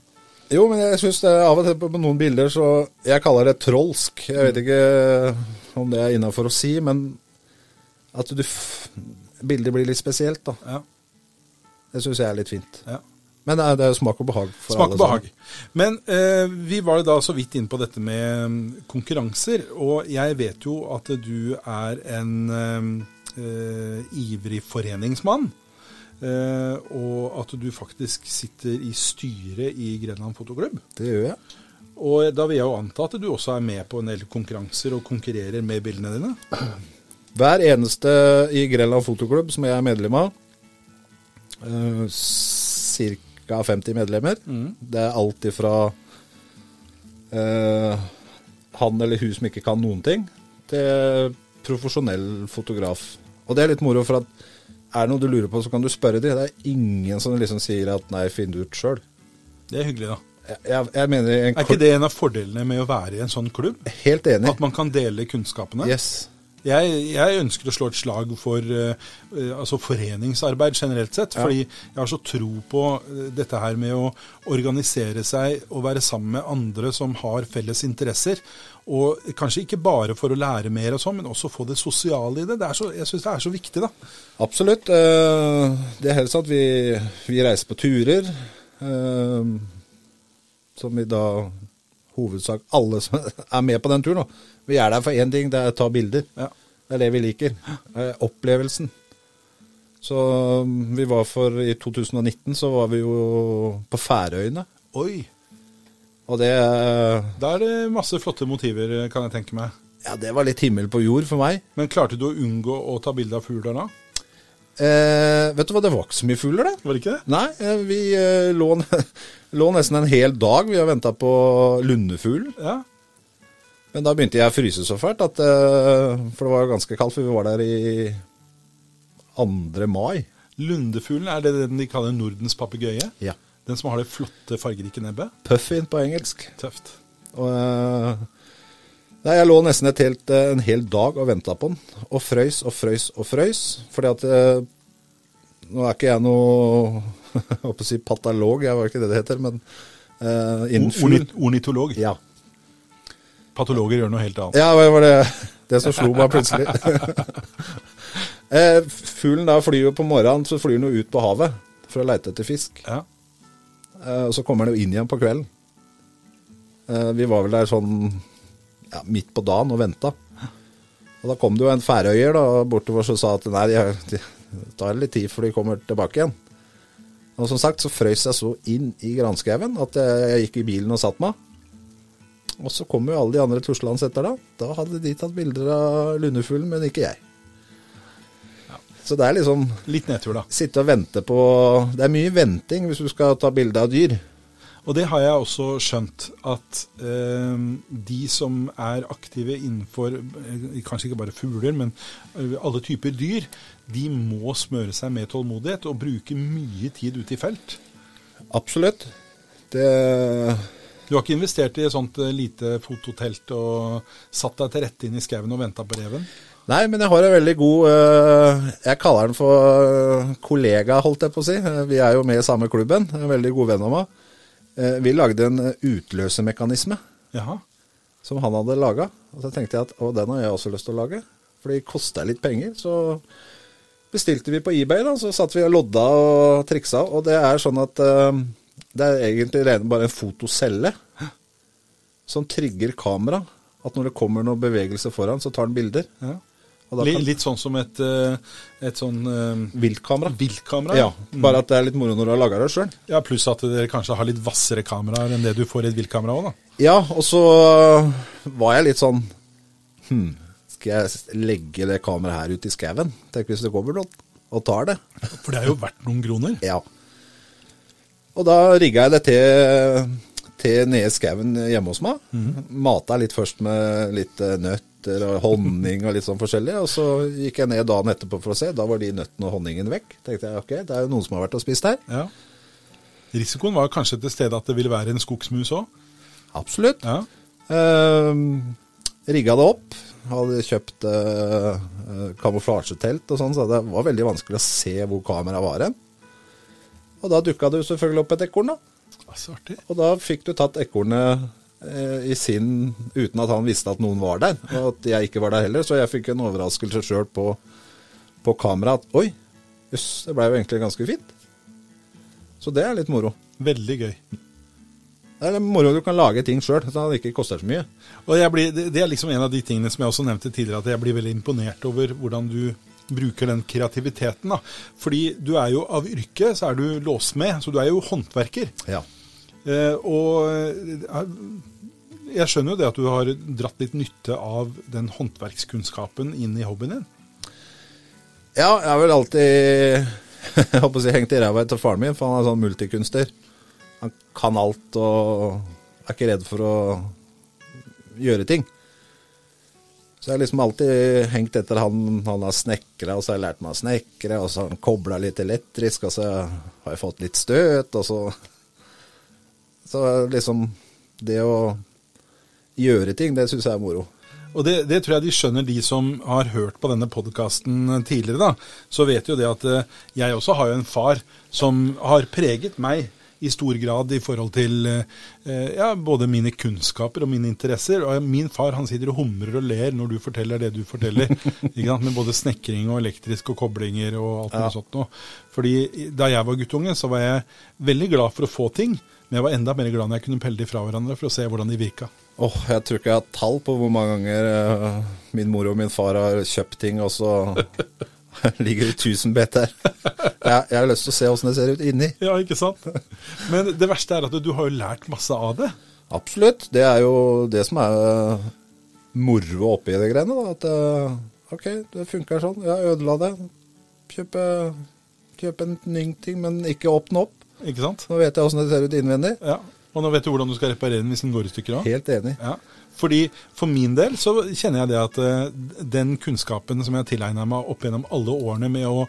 Jo, men jeg syns av og til på noen bilder så Jeg kaller det trolsk. Jeg vet ikke om det er innafor å si, men at du Bildet blir litt spesielt, da. Ja, Det syns jeg er litt fint. ja. Men det er, jo smak og behag. for Smak og behag. Men eh, vi var da så vidt inn på dette med mm, konkurranser, og jeg vet jo at du er en eh, eh, ivrig foreningsmann. Eh, og at du faktisk sitter i styret i Grenland Fotoklubb. Det gjør jeg. Og da vil jeg jo anta at du også er med på en del konkurranser og konkurrerer med bildene dine. Hver eneste i Grenland Fotoklubb som jeg er medlem av, uh, ca. 50 medlemmer. Det er alt ifra eh, han eller hun som ikke kan noen ting, til profesjonell fotograf. Og det er litt moro, for at er det noe du lurer på, så kan du spørre dem. Det er ingen som liksom sier at nei, finn det ut sjøl. Det er hyggelig, da. Jeg, jeg, Er ikke det en av fordelene med å være i en sånn klubb? Helt enig. At man kan dele kunnskapene? Yes. Jeg, jeg ønsker å slå et slag for eh, altså foreningsarbeid generelt sett. Ja. Fordi jeg har så tro på eh, dette her med å organisere seg og være sammen med andre som har felles interesser. Og kanskje ikke bare for å lære mer og sånn, men også få det sosiale i det. det er så, jeg syns det er så viktig, da. Absolutt. eh, Det er helst at vi, vi reiser på turer. eh, Som vi da hovedsak alle som <laughs> er med på den turen. da. Vi er der for én ting, det er å ta bilder. Ja. Det er det vi liker. Eh, Opplevelsen. Så vi var for I 2019 så var vi jo på Færøyene. Oi. Og det eh, Da er det masse flotte motiver, kan jeg tenke meg. Ja, det var litt himmel på jord for meg. Men klarte du å unngå å ta bilde av fugler da? Eh, vet du hva, det var ikke så mye fugler, det. Var det ikke det? Nei, eh, vi eh, lå, <laughs> lå nesten en hel dag. Vi har venta på lundefuglen. Ja. Men da begynte jeg å fryse så fælt, at, eh, for det var ganske kaldt. For vi var der i 2. mai. Lundefuglen, er det den de kaller Nordens papegøye? Ja. Den som har det flotte, fargerike nebbet. Puffin på engelsk. Tøft. Og, eh, nei, jeg lå nesten et helt, eh, en hel dag og venta på den. Og frøys og frøys og frøys. Fordi at eh, Nå er ikke jeg noe <laughs> jeg håper å si patalog, jeg var ikke det det heter, men uh, innen fugl ornitolog. Ja. Patologer gjør noe helt annet. Ja, det var det, det som slo meg plutselig. <laughs> fuglen da flyr jo på morgenen, så flyr den jo ut på havet for å leite etter fisk. Ja. Eh, og så kommer han jo inn igjen på kvelden. Eh, vi var vel der sånn ja, midt på dagen og venta. Og da kom det jo en færøyer da, bortover som sa at nei, de, de, det tar litt tid før de kommer tilbake igjen. Og som sagt så frøys jeg så inn i granskauen at jeg gikk i bilen og satt meg. Og så kom jo alle de andre tuslene etter da. Da hadde de tatt bilder av lundefuglen, men ikke jeg. Så det er liksom Litt nedtur, da. sitte og vente på Det er mye venting hvis du skal ta bilde av dyr. Og det har jeg også skjønt, at eh, de som er aktive innenfor eh, kanskje ikke bare fugler, men eh, alle typer dyr, de må smøre seg med tålmodighet og bruke mye tid ute i felt. Absolutt. Det Du har ikke investert i et sånt eh, lite fototelt og satt deg til rette inn i skauen og venta på reven? Nei, men jeg har en veldig god øh, Jeg kaller den for øh, kollega, holdt jeg på å si. Eh, Vi er jo med i samme klubben. En veldig god venn av meg. Eh, Vi lagde en utløsermekanisme Jaha. som han hadde laga. Og så tenkte jeg at å, den har jeg også lyst til å lage. For det kosta litt penger. Så bestilte vi på eBay, da. Så satt vi og lodda og triksa. Og det er sånn at det er egentlig bare en fotocelle som trigger kamera. At når det kommer noe bevegelse foran, så tar den bilder. Ja. Kan- Litt sånn som et, eh, et sånn eh, Viltkamera. viltkamera? Ja, bare at det er litt moro når du har laga det sjøl. Ja, Pluss at dere kanskje har litt hvassere kameraer enn det du får i et viltkamera òg, da. Ja, og så var jeg litt sånn Hm, skal jeg legge det kameraet her ute i skauen? Tenk hvis det kommer noen og tar det. For det er jo verdt noen kroner. Ja. Og da rigga jeg det til, til nede i skauen hjemme hos meg. Mata litt først med litt eh, nøtter og honning og litt sånn forskjellig. Og så gikk jeg ned dagen etterpå for å se. Da var de nøttene og honningen vekk. Tenkte jeg ok, det er jo noen som har vært og spist her. Ja. Risikoen var kanskje til stede at det ville være en skogsmus òg. Absolutt. Ja. Eh, rigga det opp. Hadde kjøpt eh, eh, kamuflasjetelt og sånn, så det var veldig vanskelig å se hvor kameraet var hen. Og da dukka det jo selvfølgelig opp et ekorn, da. Ah, Så artig. Og da fikk du tatt ekornet i sin uten at han visste at noen var der, og at jeg ikke var der heller. Så jeg fikk en overraskelse sjøl på, på kamera at oi, jøss, det blei jo egentlig ganske fint. Så det er litt moro. Veldig gøy. Det er moro du kan lage ting sjøl, så det ikke koster så mye. Blir, det det er liksom en av de tingene som jeg også nevnte tidligere, at jeg blir veldig imponert over hvordan du bruker den kreativiteten. da. Fordi du er jo av yrke, så er du låsmed, så du er jo håndverker. Ja. Eh, og eh, jeg skjønner jo det at du har dratt litt nytte av den håndverkskunnskapen inn i hobbyen din. Ja, jeg har vel alltid <laughs> jeg håper å si, hengt i ræva etter faren min, for han er sånn multikunstner. Han kan alt og er ikke redd for å gjøre ting. Så jeg har liksom alltid hengt etter han han har snekra, og så har jeg lært meg å snekre, og så har han kobla litt elektrisk, og så har jeg fått litt støt, og så Så liksom Det å gjøre ting, det syns jeg er moro. Og det, det tror jeg de skjønner, de som har hørt på denne podkasten tidligere. da. Så vet jo det at eh, jeg også har jo en far som har preget meg i stor grad i forhold til eh, ja, både mine kunnskaper og mine interesser. Og min far han sitter og humrer og ler når du forteller det du forteller. <laughs> Med både snekring og elektrisk og koblinger og alt mulig sånt noe. Fordi da jeg var guttunge, så var jeg veldig glad for å få ting. Men jeg var enda mer glad når jeg kunne pelle de fra hverandre for å se hvordan de virka. Åh, jeg tror ikke jeg har tall på hvor mange ganger uh, min mor og min far har kjøpt ting, og så <laughs> ligger det 1000 bet der. Jeg, jeg har lyst til å se åssen det ser ut inni. Ja, ikke sant? Men det verste er at du har jo lært masse av det. Absolutt. Det er jo det som er uh, moro oppi det greiene. da, At uh, ok, det funker sånn. Jeg ødela det. Kjøpe, kjøpe en ny ting, men ikke åpne opp. Ikke sant? Nå vet jeg åssen det ser ut innvendig. Ja. Og nå vet du hvordan du skal reparere den hvis den går i stykker òg. Helt enig. Ja. Fordi For min del så kjenner jeg det at uh, den kunnskapen som jeg har tilegna meg opp gjennom alle årene med å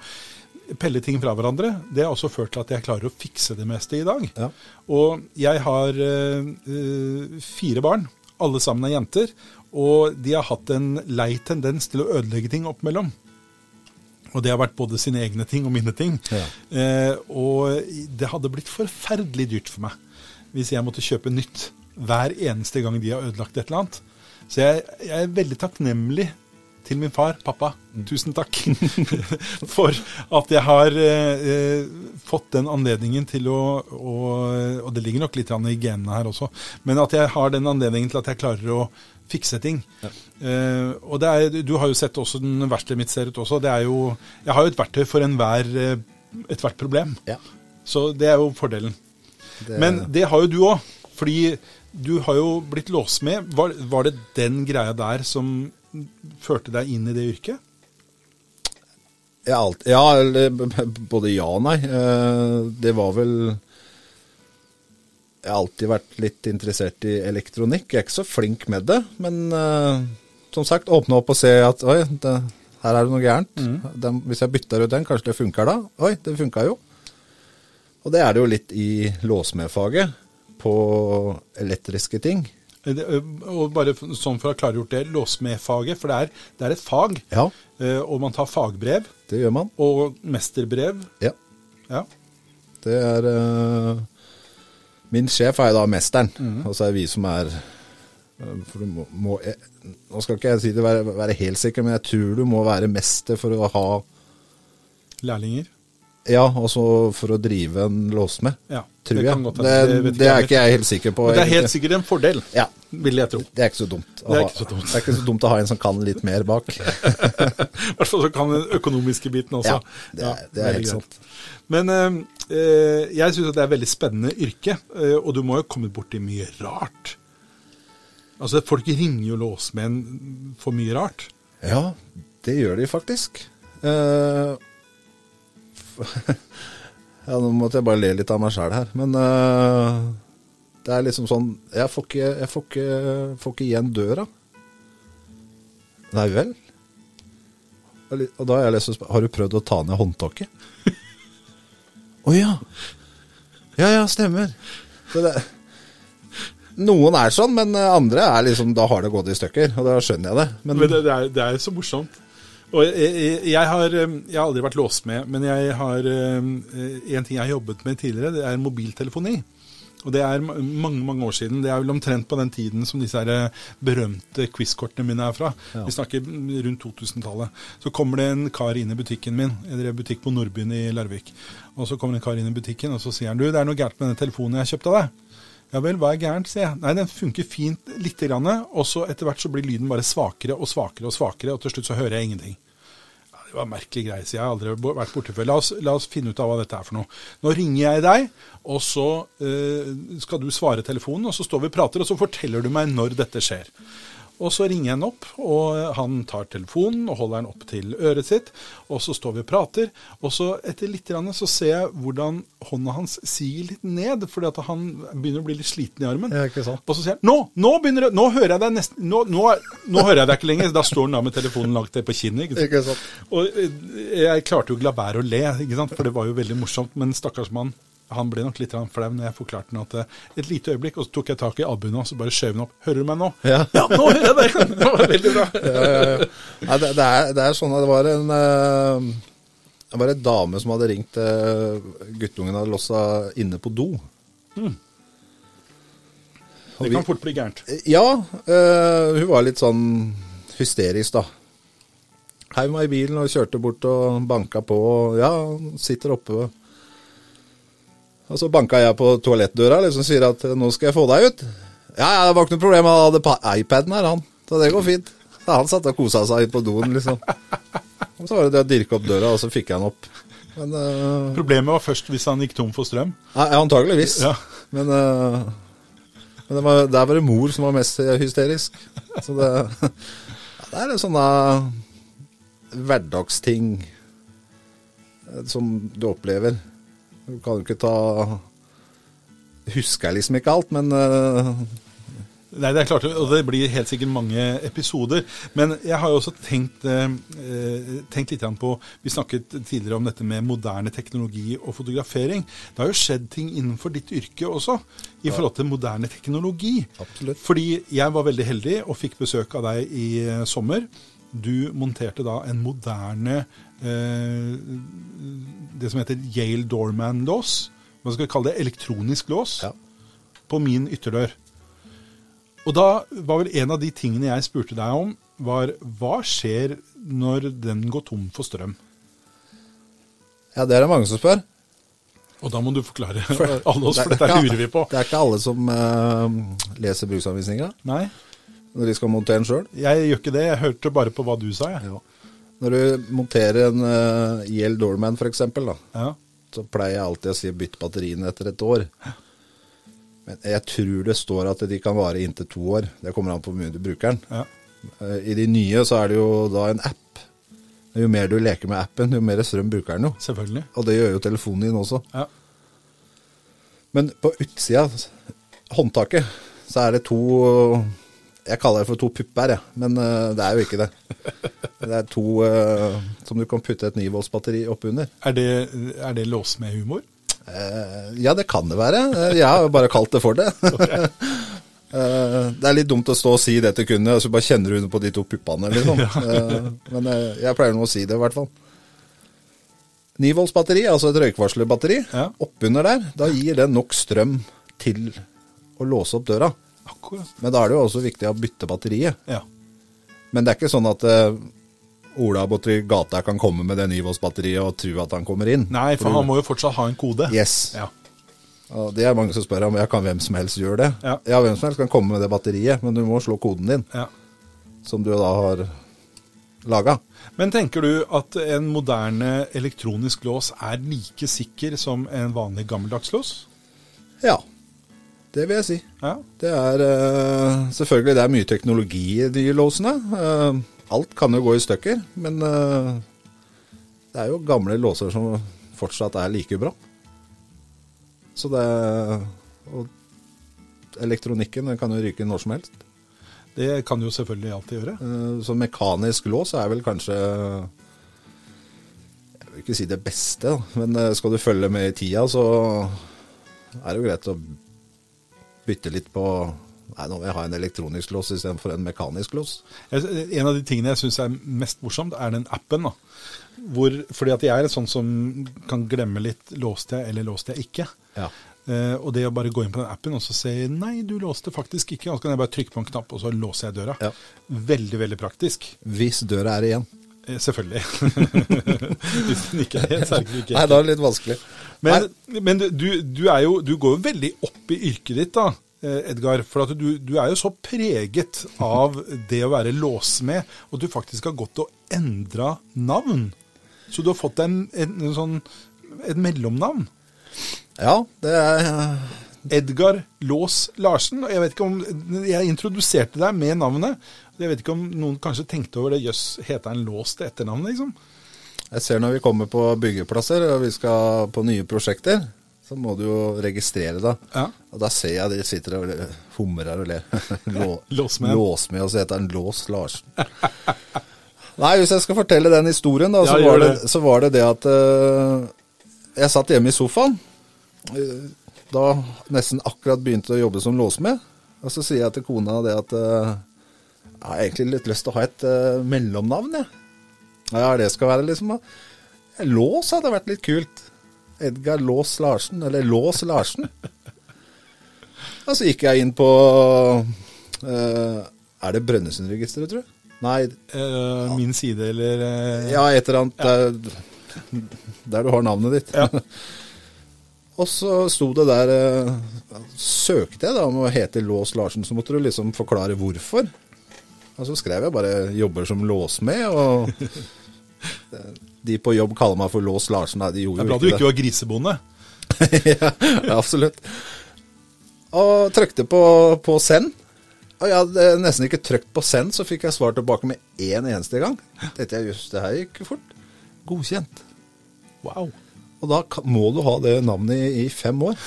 pelle ting fra hverandre, det har også ført til at jeg klarer å fikse det meste i dag. Ja. Og jeg har eh, fire barn, alle sammen er jenter, og de har hatt en lei tendens til å ødelegge ting oppimellom. Og det har vært både sine egne ting og mine ting. Ja. Eh, og det hadde blitt forferdelig dyrt for meg hvis jeg måtte kjøpe nytt hver eneste gang de har ødelagt et eller annet. Så jeg, jeg er veldig takknemlig til min far, pappa, tusen takk <laughs> for at jeg har eh, fått den anledningen til å, å Og det ligger nok litt i genene her også, men at jeg har den anledningen til at jeg klarer å fikse ting. Eh, og det er, Du har jo sett også den verkstedet mitt ser ut også. Det er jo, jeg har jo et verktøy for enhver eh, ethvert problem. Ja. Så det er jo fordelen. Det- Men det har jo du òg. Fordi du har jo blitt låst med. Var, var det den greia der som førte deg inn i det yrket? Ja, alt, ja, både ja og nei. Eh, Det var vel Jeg har alltid vært litt interessert i elektronikk. Jeg er ikke så flink med det, men uh, som sagt, åpne opp og se at oi, det, her er det noe gærent. Den, hvis jeg bytter ut den, kanskje det funker da? Oi, det funka jo. Og det er det jo litt i låsmedfaget på elektriske ting. Eh, det- Og bare sånn for å ha klargjort det, låsmedfaget, for det er, det er et fag. Ja, eh, Og man tar fagbrev det gjør man. og mesterbrev. Ja. Ja. Det er eh, Min sjef er jo da mesteren, og så er vi som er eh, for du må, må, jeg, Nå skal ikke jeg si det være, være helt sikker, men jeg tror du må være mester for å ha Lærlinger. Ja, også for å drive en låsmed, Ja, tror jeg. Det, Det, det, Det er ikke jeg helt sikker på. Men det er helt sikkert en fordel, Ja, vil jeg tro. det er ikke så dumt. Det er ikke så dumt. er ikke så dumt å ha en som kan litt mer bak. <laughs> I hvert fall som kan den økonomiske biten også. Ja, det er, det er helt sant. Men øh, eh, jeg syns det er veldig spennende yrke, eh, og du må jo komme borti mye rart. Altså, Folk ringer jo låsmenn for mye rart. Ja, det gjør de faktisk. Eh, <laughs> ja, nå måtte jeg bare le litt av meg sjæl her, men uh, det er liksom sånn Jeg får ikke, jeg får ikke, får ikke igjen døra. Nei vel? Og da har jeg lyst til å spørre Har du prøvd å ta ned håndtaket? <laughs> Å ja. Ja ja, stemmer. Så det, noen er sånn, men andre er liksom Da har det gått i stykker, og da skjønner jeg det. Men, Men det, det, er, det er så morsomt. Og jeg, jeg, jeg, har, eh, jeg har aldri vært låst med, men jeg har eh, en ting jeg har jobbet med tidligere, det er mobiltelefoni. Og det er mange mange år siden. Det er vel omtrent på den tiden som disse her eh, berømte quizkortene mine er fra. Ja. Vi snakker rundt 2000-tallet. Så kommer det en kar inn i butikken min. Jeg drev butikk på Nordbyen i Larvik. Og så kommer det en kar inn i butikken og så sier han, du, det er noe gærent med den telefonen jeg kjøpte av deg. Ja vel, hva er gærent, sier jeg. Nei, den funker fint lite grann, og så etter hvert så blir lyden bare svakere og svakere og svakere, og til slutt så hører jeg ingenting. Ja, det var en merkelig greie, sier jeg har aldri vært borte før. La oss, la oss finne ut av hva dette er for noe. Nå ringer jeg deg, og så eh, skal du svare telefonen, og så står vi og prater, og så forteller du meg når dette skjer. Og så ringer jeg han opp, og han tar telefonen og holder den opp til øret sitt. Og så står vi og prater, og så etter litt så ser jeg hvordan hånda hans siger litt ned, fordi at han begynner å bli litt sliten i armen. Ja, ikke sant. Og så sier han nå, nå begynner det, nå hører jeg deg nesten, nå, nå, nå hører jeg deg ikke lenger. Da står han da med telefonen langt ned på kinnet. ikke sant? Ikke sant. Og eh, jeg klarte jo ikke la være å le, ikke sant? for det var jo veldig morsomt. Men stakkars mann, han ble nok litt flau når jeg forklarte han at eh, et lite øyeblikk, og så tok jeg tak i albuen hans og bare skjøv den opp. Hører du meg nå? Ja. <laughs> nå hører jeg deg! <laughs> Det var veldig bra. <laughs> Nei, det, det, er, det er sånn at det var en eh, Det var en dame som hadde ringt uh, Guttungen hadde lossa inne på do. Mm. Det kan fort bli gærent. Ja, eh, hun var litt sånn hysterisk, da. Heiv meg i bilen og kjørte bort og banka på. Og ja, sitter oppe. Og så banka jeg på toalettdøra liksom sier at nå skal jeg få deg ut. Ja, ja, det var ikke noe problem. Han hadde pa- iPaden her, han. Så det går fint. Så han satt og kosa seg på doen, liksom. Og så var det det å dirke opp døra, og så fikk jeg han opp. Men uh, Problemet var først hvis han gikk tom for strøm. Ja, antageligvis. Ja. Men, uh, men det var, der var det mor som var mest hysterisk. Så det, <laughs> ja, det er en sånne hverdagsting eh, som du opplever. Du kan jo ikke ta Husker jeg liksom ikke alt, men uh... Nei, det er klart, og det blir helt sikkert mange episoder. Men jeg har jo også tenkt, eh, eh, tenkt litt på Vi snakket tidligere om dette med moderne teknologi og fotografering. Det har jo skjedd ting innenfor ditt yrke også, i forhold til moderne teknologi. Absolutt. Fordi jeg var veldig heldig og fikk besøk av deg i eh, sommer. Du monterte da en moderne eh, Det som heter Yale Doorman-lås. Man skal kalle det? Elektronisk lås. Ja. På min ytterdør. Og da var vel en av de tingene jeg spurte deg om, var hva skjer når den går tom for strøm? Ja, det er det mange som spør. Og da må du forklare <laughs> alle oss, for Det dette lurer vi på. Det er ikke alle som uh, leser bruksanvisninga når de skal montere den sjøl. jeg gjør ikke det. Jeg hørte bare på hva du sa, jeg. Når du monterer en uh, Yale Doorman f.eks., Ja. så pleier jeg alltid å si bytt batteriene etter et år. Men jeg tror det står at de kan vare inntil to år. Det kommer an på hvor mye du bruker den. Ja. Uh, I de nye så er det jo da en app. Jo mer du leker med appen, jo mer strøm bruker den jo. Selvfølgelig. Og det gjør jo telefonen din også. Ja. Men på utsida, håndtaket, så er det to Jeg kaller det for to pupper, jeg. Men eh, det er jo ikke det. Det er to uh, som du kan putte et 9 volts-batteri oppunder. Er det, er det lås med humor? Uh, ja, det kan det være. Jeg har bare kalt det for det. <laughs> Uh, det er litt dumt å stå og si det til kundene, og så bare kjenner du på de to puppene, liksom. <laughs> Men jeg pleier nå å si det, i hvert fall. Nivålsbatteri, altså et røykvarslerbatteri, Ja. oppunder der, da gir det nok strøm til å låse opp døra. Akkurat. Men da er det jo også viktig å bytte batteriet. Ja. Men det er ikke sånn at uh, Ola borti gata kan komme med det 9 volts batteriet og tro at han kommer inn. Nei, for han må jo fortsatt ha en kode. Yes. Ja. Og det er mange som spør om ja, kan hvem som helst gjøre det. Ja. hvem som helst kan komme med det batteriet, men du må slå koden din, ja. som du da har laga. Men tenker du at en moderne elektronisk lås er like sikker som en vanlig gammeldags lås? Ja, det vil jeg si. Ja. Det er uh, selvfølgelig det er mye teknologi i de låsene. Uh, alt kan jo gå i stykker, men uh, det er jo gamle låser som fortsatt er like bra. Så det Og elektronikken kan jo ryke når som helst. Det kan jo selvfølgelig alltid gjøre. Så mekanisk lås er vel kanskje Jeg vil ikke si det beste, da. men skal du følge med i tida, så er det jo greit å bytte litt på Nei, nå vil jeg ha en elektronisk lås istedenfor en mekanisk lås. En av de tingene jeg syns er mest morsomt, er den appen. da. Hvor, fordi at jeg er en sånn som kan glemme litt låste jeg eller låste jeg ikke. Ja. Eh, og det å bare gå inn på den appen og så si nei, du låste faktisk ikke, og så kan jeg bare trykke på en knapp, og så låser jeg døra. Ja. Veldig, veldig praktisk. Hvis døra er igjen. Eh, selvfølgelig. <laughs> Hvis den ikke er er det <laughs> ikke Nei, da er det litt vanskelig. Men, men du, du, jo, du går jo veldig opp i yrket ditt, da, eh, Edgar. For du, du er jo så preget av det å være låsmed, og du faktisk har gått og endra navn. Så du har fått deg en, en, en sånn, et mellomnavn. Ja, det er Edgar Lås Larsen. Og jeg vet ikke om Jeg introduserte deg med navnet. Jeg vet ikke om noen kanskje tenkte over det. Jøss, heter han Lås til etternavn, liksom? Jeg ser når vi kommer på byggeplasser og vi skal på nye prosjekter, så må du jo registrere da. Ja. Og da ser jeg de sitter og humrer og ler. <laughs> Lå, Låsmed. Låsmed, og så heter han Lås Larsen. <laughs> Nei, hvis jeg skal fortelle den historien, da, så, Ja, var, det, det. så var det det at uh, jeg satt hjemme i sofaen. eh, da nesten akkurat begynte å jobbe som låsmed. Og så sier jeg til kona det at eh, jeg har egentlig litt lyst til å ha et uh, mellomnavn, jeg. Ja, det skal være liksom. Lås hadde vært litt kult. Edgar Lås Larsen, eller Lås Larsen. Og så gikk jeg inn på uh, Er det Brønnøysundregisteret, tror jeg? Nei, Uh, Min side, eller uh, ja, et eller annet der, der du har navnet ditt. Ja. <laughs> Og så sto det der Søkte jeg da om å hete Lås Larsen, så måtte du liksom forklare hvorfor. Og så skrev jeg bare 'jobber som låsmed', og <laughs> de på jobb kaller meg for Lås Larsen. Nei, de Det gjorde er bra jo du ikke ikke var grisebonde. <laughs> ja, absolutt. Og trykte på, på send. Og jeg hadde nesten ikke trykt på send, så fikk jeg svar tilbake med én eneste gang. Tenkte jeg, jøss, det her gikk fort. Godkjent. Wow. Og da må du ha det navnet i, i fem år.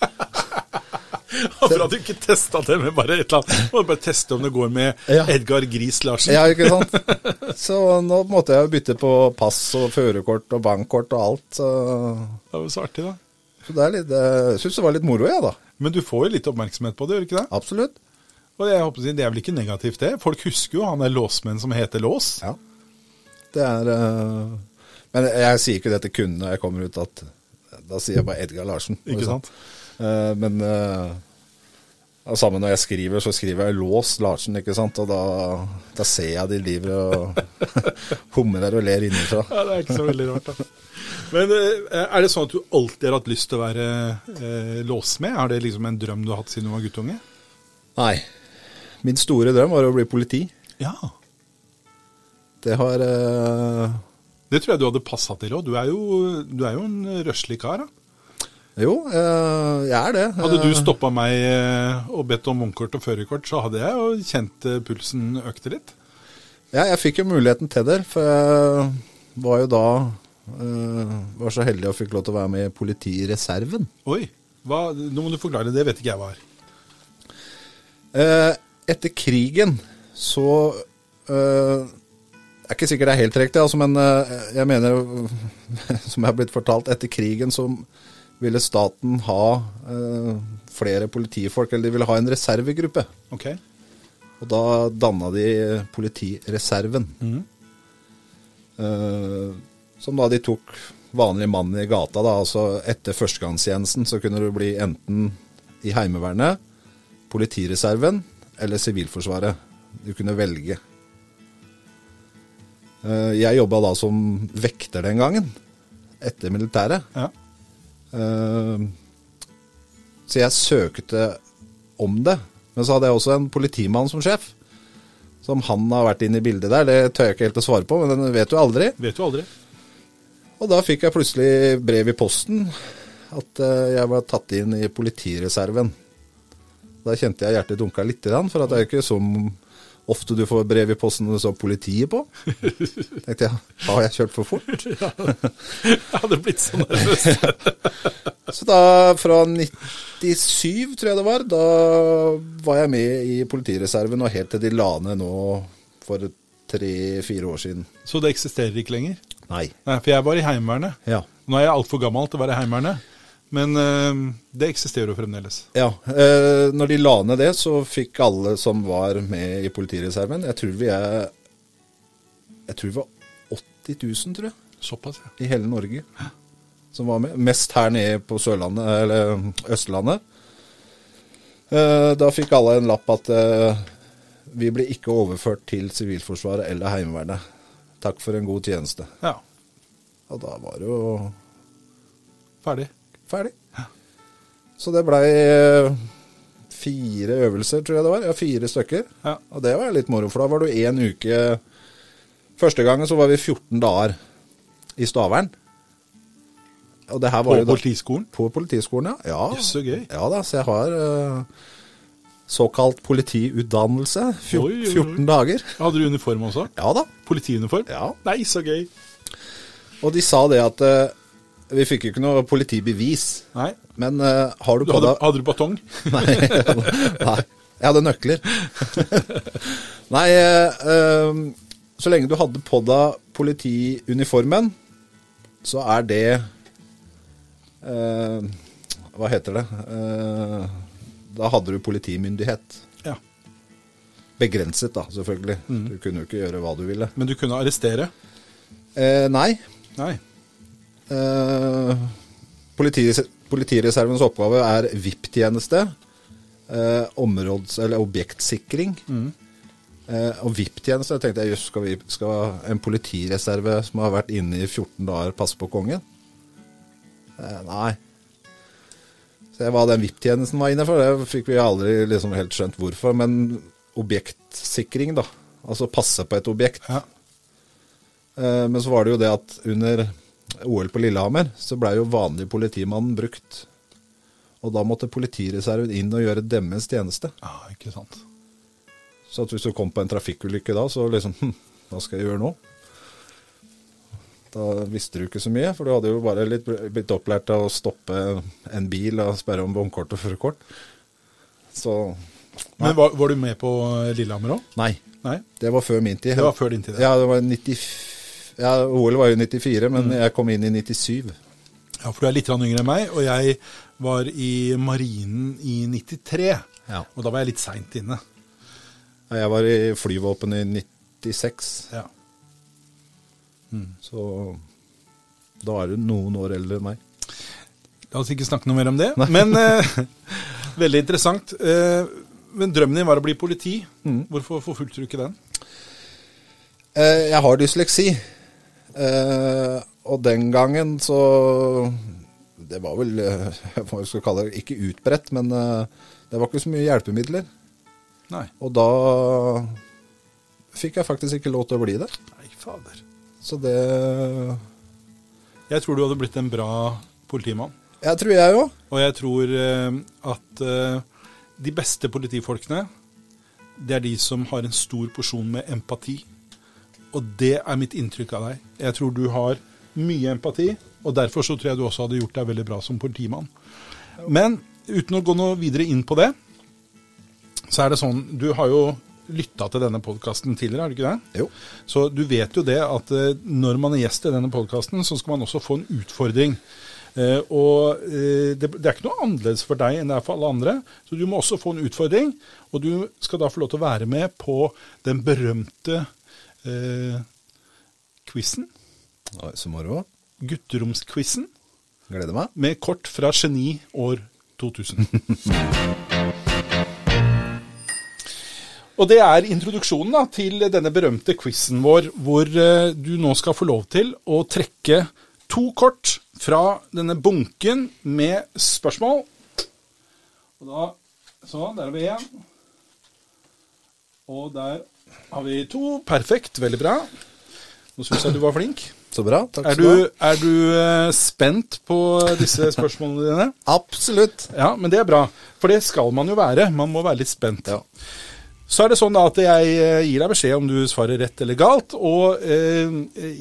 <laughs> <laughs> Bra du ikke testa det med bare et eller annet. Må bare teste om det går med Ja. Edgar Gris Larsen. Ja, ikke sant? Så nå måtte jeg bytte på pass og førerkort og bankkort og alt. Så, Det var så artig, da. så det er litt, jeg syns det var litt moro, jeg, da. Men du får jo litt oppmerksomhet på det, gjør du ikke det? Absolutt. Og jeg håper Det er vel ikke negativt, det? Folk husker jo han der låsmenn som heter Lås. Ja. Det er eh, Men jeg sier ikke det til kundene når jeg kommer ut, at da sier jeg bare Edgar Larsen. Ikke sant? Eh, men uh, samme når jeg skriver, så skriver jeg Lås Larsen, ikke sant. Og da, da ser jeg de driver og <laughs> humrer og ler innenfra. Ja, Det er ikke så veldig rart, da. Men eh, er det sånn at du alltid har hatt lyst til å være eh, låsmed? Er det liksom en drøm du har hatt siden du var guttunge? Nei. Min store drøm var å bli politi. Ja. Det har eh, Det tror jeg du hadde passa til òg. Du, du er jo en røslig kar. da. Jo, eh, jeg er det. Hadde du Eh, stoppa meg eh, og bedt om vognkort og førerkort, så hadde jeg jo kjent pulsen økte litt. Ja, jeg fikk jo muligheten til det, for jeg var jo da var så heldig og fikk lov til å være med i politireserven. Oi, hva, nå må du forklare. Det vet ikke jeg hva er. Etter krigen så det er ikke sikkert det er helt riktig, altså, men jeg mener, <laughs> som jeg har blitt fortalt, etter krigen så ville staten ha eh, flere politifolk, eller de ville ha en reservegruppe. Ok. Og da danna de politireserven. Eh, som da de tok vanlig mann i gata, da. Altså etter førstegangstjenesten så kunne du bli enten i Heimevernet, politireserven eller Sivilforsvaret. Du kunne velge. Eh, jeg jobba da som vekter den gangen, etter militæret. Ja. Eh, så jeg søkte om det. Men så hadde jeg også en politimann som sjef. Som han har vært inne i bildet der, det tør jeg ikke helt å svare på, men den vet du aldri. Vet du aldri. Og da fikk jeg plutselig brev i posten at eh, jeg var tatt inn i politireserven. Da kjente jeg hjertet dunka litt, for at det er jo ikke så ofte du får brev i posten du så politiet på. <laughs> tenkte jeg, har jeg kjørt for fort? <laughs> Jeg hadde blitt så nervøs. <laughs> Så da, fra 97, tror jeg det var, da var jeg med i politireserven, og helt til de la ned nå for tre-fire år siden. Så det eksisterer ikke lenger? Nei. Nei, for jeg var i Heimevernet. Ja. Nå er jeg altfor gammel til å være i Heimevernet, men eh, det eksisterer jo fremdeles. Ja, eh, når de la ned det, så fikk alle som var med i politireserven Jeg tror vi er Jeg tror vi var 80 000, tror jeg, Såpass, ja. i hele Norge som var med. Mest her nede på Sørlandet, eller Østlandet. Eh, da fikk alle en lapp at vi ble ikke overført til Sivilforsvaret eller Heimevernet. Takk for en god tjeneste. Ja, Og da var det jo ferdig. Ferdig. Så det blei eh, fire øvelser, tror jeg det var. Ja, fire stykker. Ja. Og det var litt moro, for da var du én uke Første gangen så var vi 14 dager i Stavern. Og det her På var jo da politiskolen? på Politiskolen, ja. ja. Så gøy. Ja da, så jeg har uh, såkalt politiutdannelse. Fjor, Oi, oi, oi. 14 dager. Hadde du uniform også? Ja da. Politiuniform? Ja. Nei, så gøy. Og de sa det at eh, vi fikk jo ikke noe politibevis. Nei. Men uh, har du Du på deg hadde du batong? <laughs> Nei. Nei. Jeg hadde nøkler. <laughs> Nei, eh, så lenge du hadde på deg politiuniformen, så er det uh, Hva heter det? Da hadde du politimyndighet. Ja. Begrenset, da, selvfølgelig. Du kunne jo ikke gjøre hva du ville. Men du kunne arrestere? Eh, nei. Nei. Eh, politires politireservens oppgave er VIP-tjeneste, eh, områds- eller objektsikring. Eh, og VIP-tjeneste, jeg tenkte jeg, jøss, skal, skal en politireserve som har vært inne i 14 dager, passe på kongen? Eh, nei. Så hva den VIP-tjenesten var inne for, det fikk vi aldri liksom helt skjønt hvorfor. Men objektsikring, da. Altså passe på et objekt. Ja. Eh, Men så var det jo det at under OL på Lillehammer så blei jo vanlig politimannen brukt. Og da måtte politireserven inn og gjøre deres tjeneste. ja, ikke sant. Så at hvis du kom på en trafikkulykke da, så liksom hm, Hva skal jeg gjøre nå? Da visste du ikke så mye, for du hadde jo bare litt blitt opplært av å stoppe en bil og sperre om vognkort og førerkort. Så Men var, var du med på Lillehammer òg? nei. Nei? Det var før min tid. Det var før din tid. Ja, det var 90, ja, OL var jo 94, men jeg kom inn i 97. Ja, for du er litt yngre enn meg, og jeg var i Marinen i 93. Ja. Og da var jeg litt seint inne. Ja, Jeg var i flyvåpenet i 96, Ja. så da er du noen år eldre enn meg. La oss ikke snakke noe mer om det. Men <laughs> eh, veldig interessant. Eh, men drømmen din var å bli politi. Hvorfor forfulgte du ikke den? Eh, jeg har dysleksi, og den gangen så Det var vel eh, <laughs> hva jeg skal kalle det, ikke utbredt, men eh, det var ikke så mye hjelpemidler. Nei. Og da fikk jeg faktisk ikke lov til å bli det. Nei, fader. Så det Jeg tror du hadde blitt en bra politimann. Jeg tror jeg òg. Og jeg tror eh, at eh, de beste politifolkene, det er de som har en stor porsjon med empati. Og det er mitt inntrykk av deg. Jeg tror du har mye empati, og derfor så tror jeg du også hadde gjort deg veldig bra som politimann. Men uten å gå noe videre inn på det, så er det sånn Du har jo lytta til denne podkasten tidligere, har du ikke det? Jo. Så du vet jo det at eh, når man er gjest i denne podkasten, så skal man også få en utfordring. Uh, og uh, det, det er ikke noe annerledes for deg enn det er for alle andre. Så du må også få en utfordring, og du skal da få lov til å være med på den berømte eh, quizen. Så moro. Gutteromsquizen. Gleder meg. Med kort fra Geni år 2000. Og det er introduksjonen da, til denne berømte quizen vår, hvor eh, du nå skal få lov til å trekke to kort fra denne bunken med spørsmål. Og da Så, der har vi én. Og der har vi to. Perfekt. Veldig bra. Nå syns jeg du var flink. Så bra. Takk Er skal du ha. er du eh, spent på disse <laughs> spørsmålene dine? Absolutt. Ja, men det er bra. For det skal man jo være. Man må være litt spent. Ja. Så er det sånn at jeg eh, gir deg beskjed om du svarer rett eller galt. Og eh,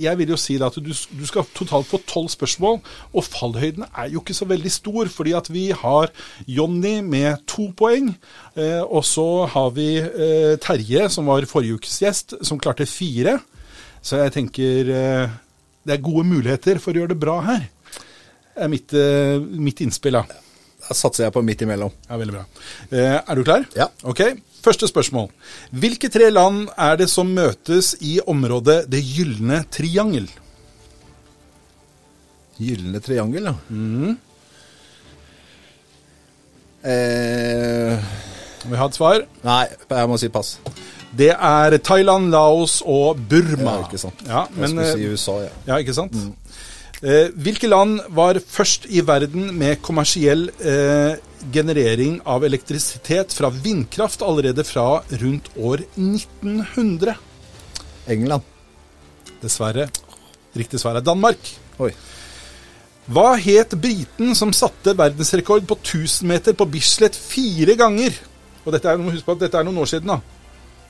jeg vil jo si at du, skal totalt få tolv spørsmål. Og fallhøyden er jo ikke så veldig stor, fordi at vi har Jonny med to poeng. Eh, og så har vi Terje, som var forrige ukes gjest, som klarte fire. Så jeg tenker det er gode muligheter for å gjøre det bra her. Er mitt, mitt innspill, da. Satser jeg på midt imellom. Ja, veldig bra. Eh, er du klar? Ja. Ok, Første spørsmål. Hvilke tre land er det som møtes i området Det gylne triangel? Gylne triangel, ja. Eh, Vi har et svar. nei, jeg må si pass. Det er Thailand, Laos og Burma. Ja, ikke sant. Ja, jeg skulle eh, si USA, ja. ja ikke sant? Eh, hvilke land var først i verden med kommersiell eh, generering av elektrisitet fra vindkraft allerede fra rundt år 1900? England. Dessverre. Riktig svar er Danmark. Oi. Hva het briten som satte verdensrekord på 1000 meter på Bislett fire ganger? Og dette er, Husk på at dette er noen år siden, da.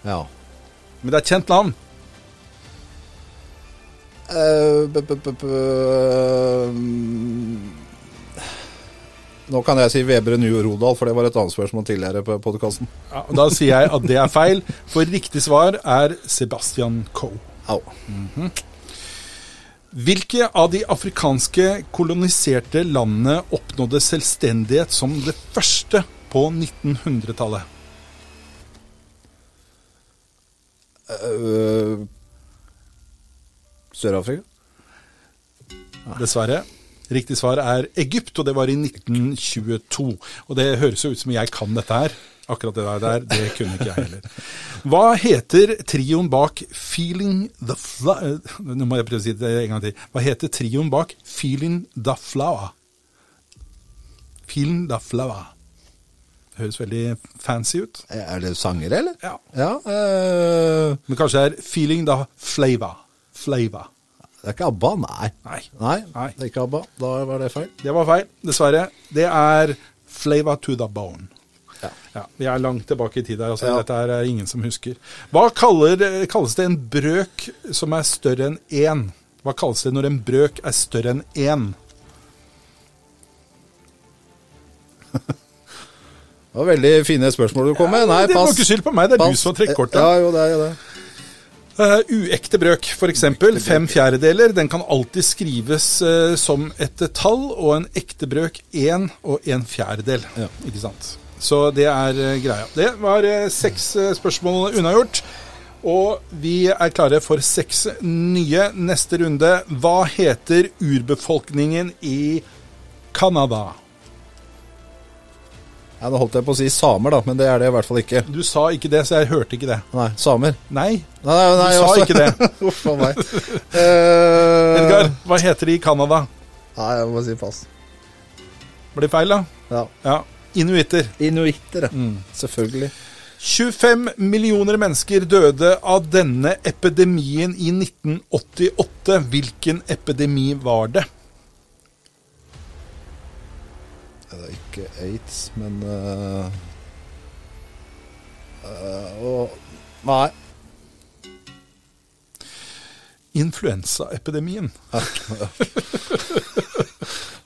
Ja. Men det er et kjent navn. Eh, mm. Nå kan jeg si Weber New Rodal, for det var et annet spørsmål tidligere på podkasten. Ja, Da sier jeg at det er feil, for riktig svar er Sebastian Coe. Au. Hvilke av de afrikanske koloniserte landene oppnådde selvstendighet som det første på 1900-tallet? Eh, Sør-Afrika? Dessverre. Riktig svar er Egypt, og det var i 1922. Og det høres jo ut som jeg kan dette her. Akkurat det der, det kunne ikke jeg heller. Hva heter trioen bak Feeling the Flower Nå må jeg prøve å si det en gang til. Hva heter trioen bak Feeling the Flower? Feeling the Flower. Det høres veldig fancy ut. Er det sangere, eller? Ja. Ja. øh... Men kanskje det er Feeling the Flavor. Flavor. det er ikke ABBA, nei. Nei. Nei, Nei. det er ikke ABBA. Da var det feil. Det var feil, dessverre. Det er Flavor to the bone. Ja. Ja, Vi er langt tilbake i tid her. Altså, Ja. Dette er ingen som husker. Hva kaller, kalles det en brøk som er større enn én? Hva kalles det når en brøk er større enn én? <laughs> Det var veldig fine spørsmål du kom med. Nei, det var pass. ikke skyld på meg, det er Pass. du som har trukket kortet. Ja, jo, det er jo det. Eh, uekte brøk, f.eks. Fem fjerdedeler. Den kan alltid skrives uh, som et tall, og en ekte brøk én og en fjerdedel. Ja. Ikke sant? Så det er uh, greia. Det var seks spørsmål unnagjort. Og vi er klare for seks nye. Neste runde. Hva heter urbefolkningen i Canada? Ja, Nå holdt jeg på å si samer, da, men det er det i hvert fall ikke. Du sa ikke det, så jeg hørte ikke det. Nei, samer. Nei, Nei, nei, nei, du sa også- ikke det. <laughs> Uff a meg. <laughs> Eh, Edgar, hva heter de i Canada? Nei, jeg må si pass. Blir feil, da? Ja. Ja. Inuitter. Inuitter, ja. Mm. Selvfølgelig. 25 millioner mennesker døde av denne epidemien i 1988. Hvilken epidemi var det? Det er ikke aids, men uh, uh, og, Nei. Influensaepidemien.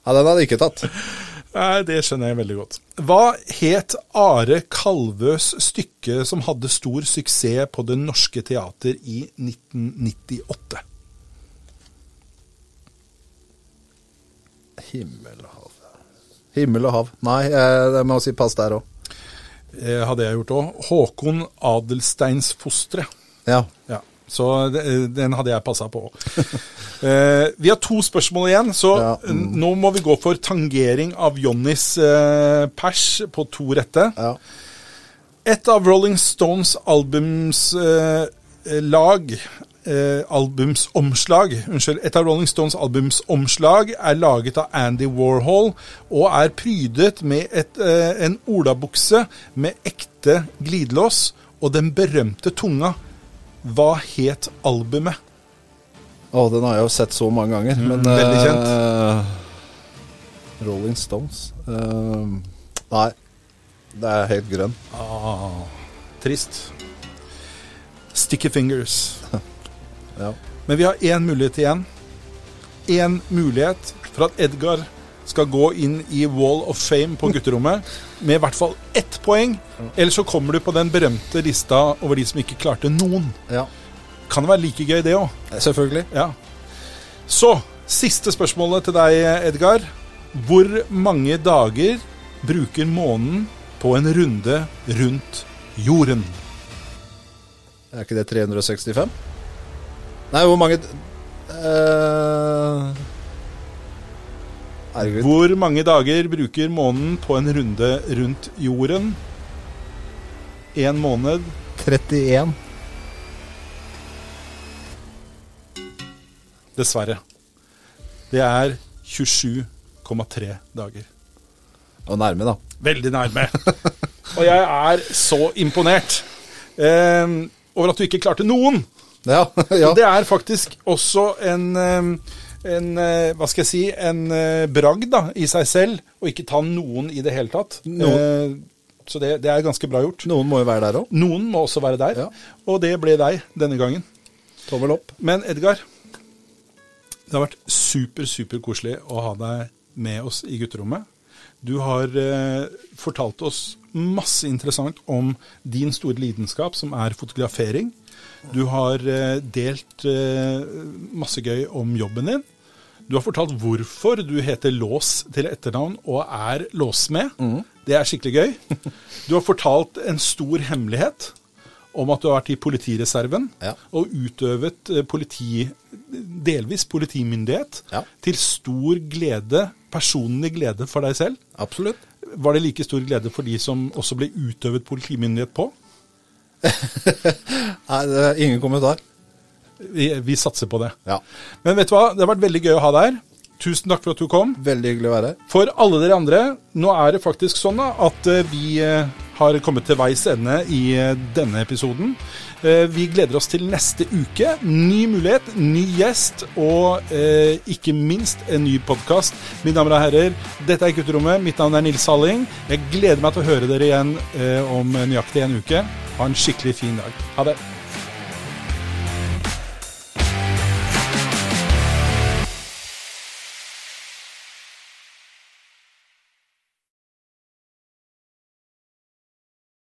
Ja, den hadde jeg ikke tatt. Nei, Det skjønner jeg veldig godt. Hva het Are Kalvøs stykke som hadde stor suksess på Det Norske Teater i 1998? Himmel og hav. Himmel og hav. Nei, jeg, jeg må si pass der òg. Eh, hadde jeg gjort òg. Håkon Adelsteins fostre. Ja. Ja, så den hadde jeg passa på. <laughs> eh, vi har to spørsmål igjen, så Ja, mm. nå må vi gå for tangering av Johnnys eh, pers på to rette. ja. Et av Rolling Stones albums eh, lag eh, albumsomslag Unnskyld. Et av Rolling Stones albumsomslag er laget av Andy Warhol og er prydet med et, eh, en olabukse med ekte glidelås og den berømte tunga. Hva het albumet? Å, den har jeg jo sett så mange ganger. Men Mm, veldig kjent. Uh, Rolling Stones uh, Nei, det er helt grønn. Ah, trist. Sticky Fingers. Ja. Men vi har én mulighet igjen. Én mulighet for at Edgar skal gå inn i Wall of Fame på gutterommet <laughs> med i hvert fall ett poeng. Eller så kommer du på den berømte lista over de som ikke klarte noen. ja. Kan det være like gøy, det òg? Selvfølgelig. Ja. Så, siste spørsmålet til deg, Edgar. Hvor mange dager bruker månen på en runde rundt jorden? Er ikke det 365? Nei, hvor mange uh, Herregud. Hvor mange dager bruker månen på en runde rundt jorden? En måned. 31. Dessverre. Det er 27,3 dager. Og nærme, da. Veldig nærme. Og jeg er så imponert eh, over at du ikke klarte noen. Ja. <laughs> ja. Det er faktisk også en, en eh, hva skal jeg si, en eh, bragd da, i seg selv å ikke ta noen i det hele tatt. Noen. Eh, så det, det er ganske bra gjort. Noen må jo være der òg. Noen må også være der, Ja. og det ble deg denne gangen. Tommel opp. Men Edgar, det har vært super, super koselig å ha deg med oss i gutterommet. Du har eh, fortalt oss masse interessant om din store lidenskap, som er fotografering. Du har eh, delt eh, masse gøy om jobben din. Du har fortalt hvorfor du heter Lås til etternavn og er låsmed. Det er skikkelig gøy. <laughs> Du har fortalt en stor hemmelighet om at du har vært i politireserven Ja. og utøvet eh, politi, delvis politimyndighet Ja. til stor glede, personlig glede for deg selv. Absolutt. Var det like stor glede for de som også ble utøvet politimyndighet på? <laughs> Nei, det er ingen kommentar. Vi, vi satser på det. Ja. Men vet du hva, det har vært veldig gøy å ha deg her. Tusen takk for at du kom. Veldig hyggelig å være her. For alle dere andre, nå er det faktisk sånn at eh, vi eh, har kommet til veis ende i eh, denne episoden. Vi gleder oss til neste uke. Ny mulighet, ny gjest og eh, ikke minst en ny podkast. Mine damer og herrer, dette er Gutterommet. Mitt navn er Nils Halling. Jeg gleder meg til å høre dere igjen eh, om nøyaktig en uke. Ha en skikkelig fin dag. Ha det.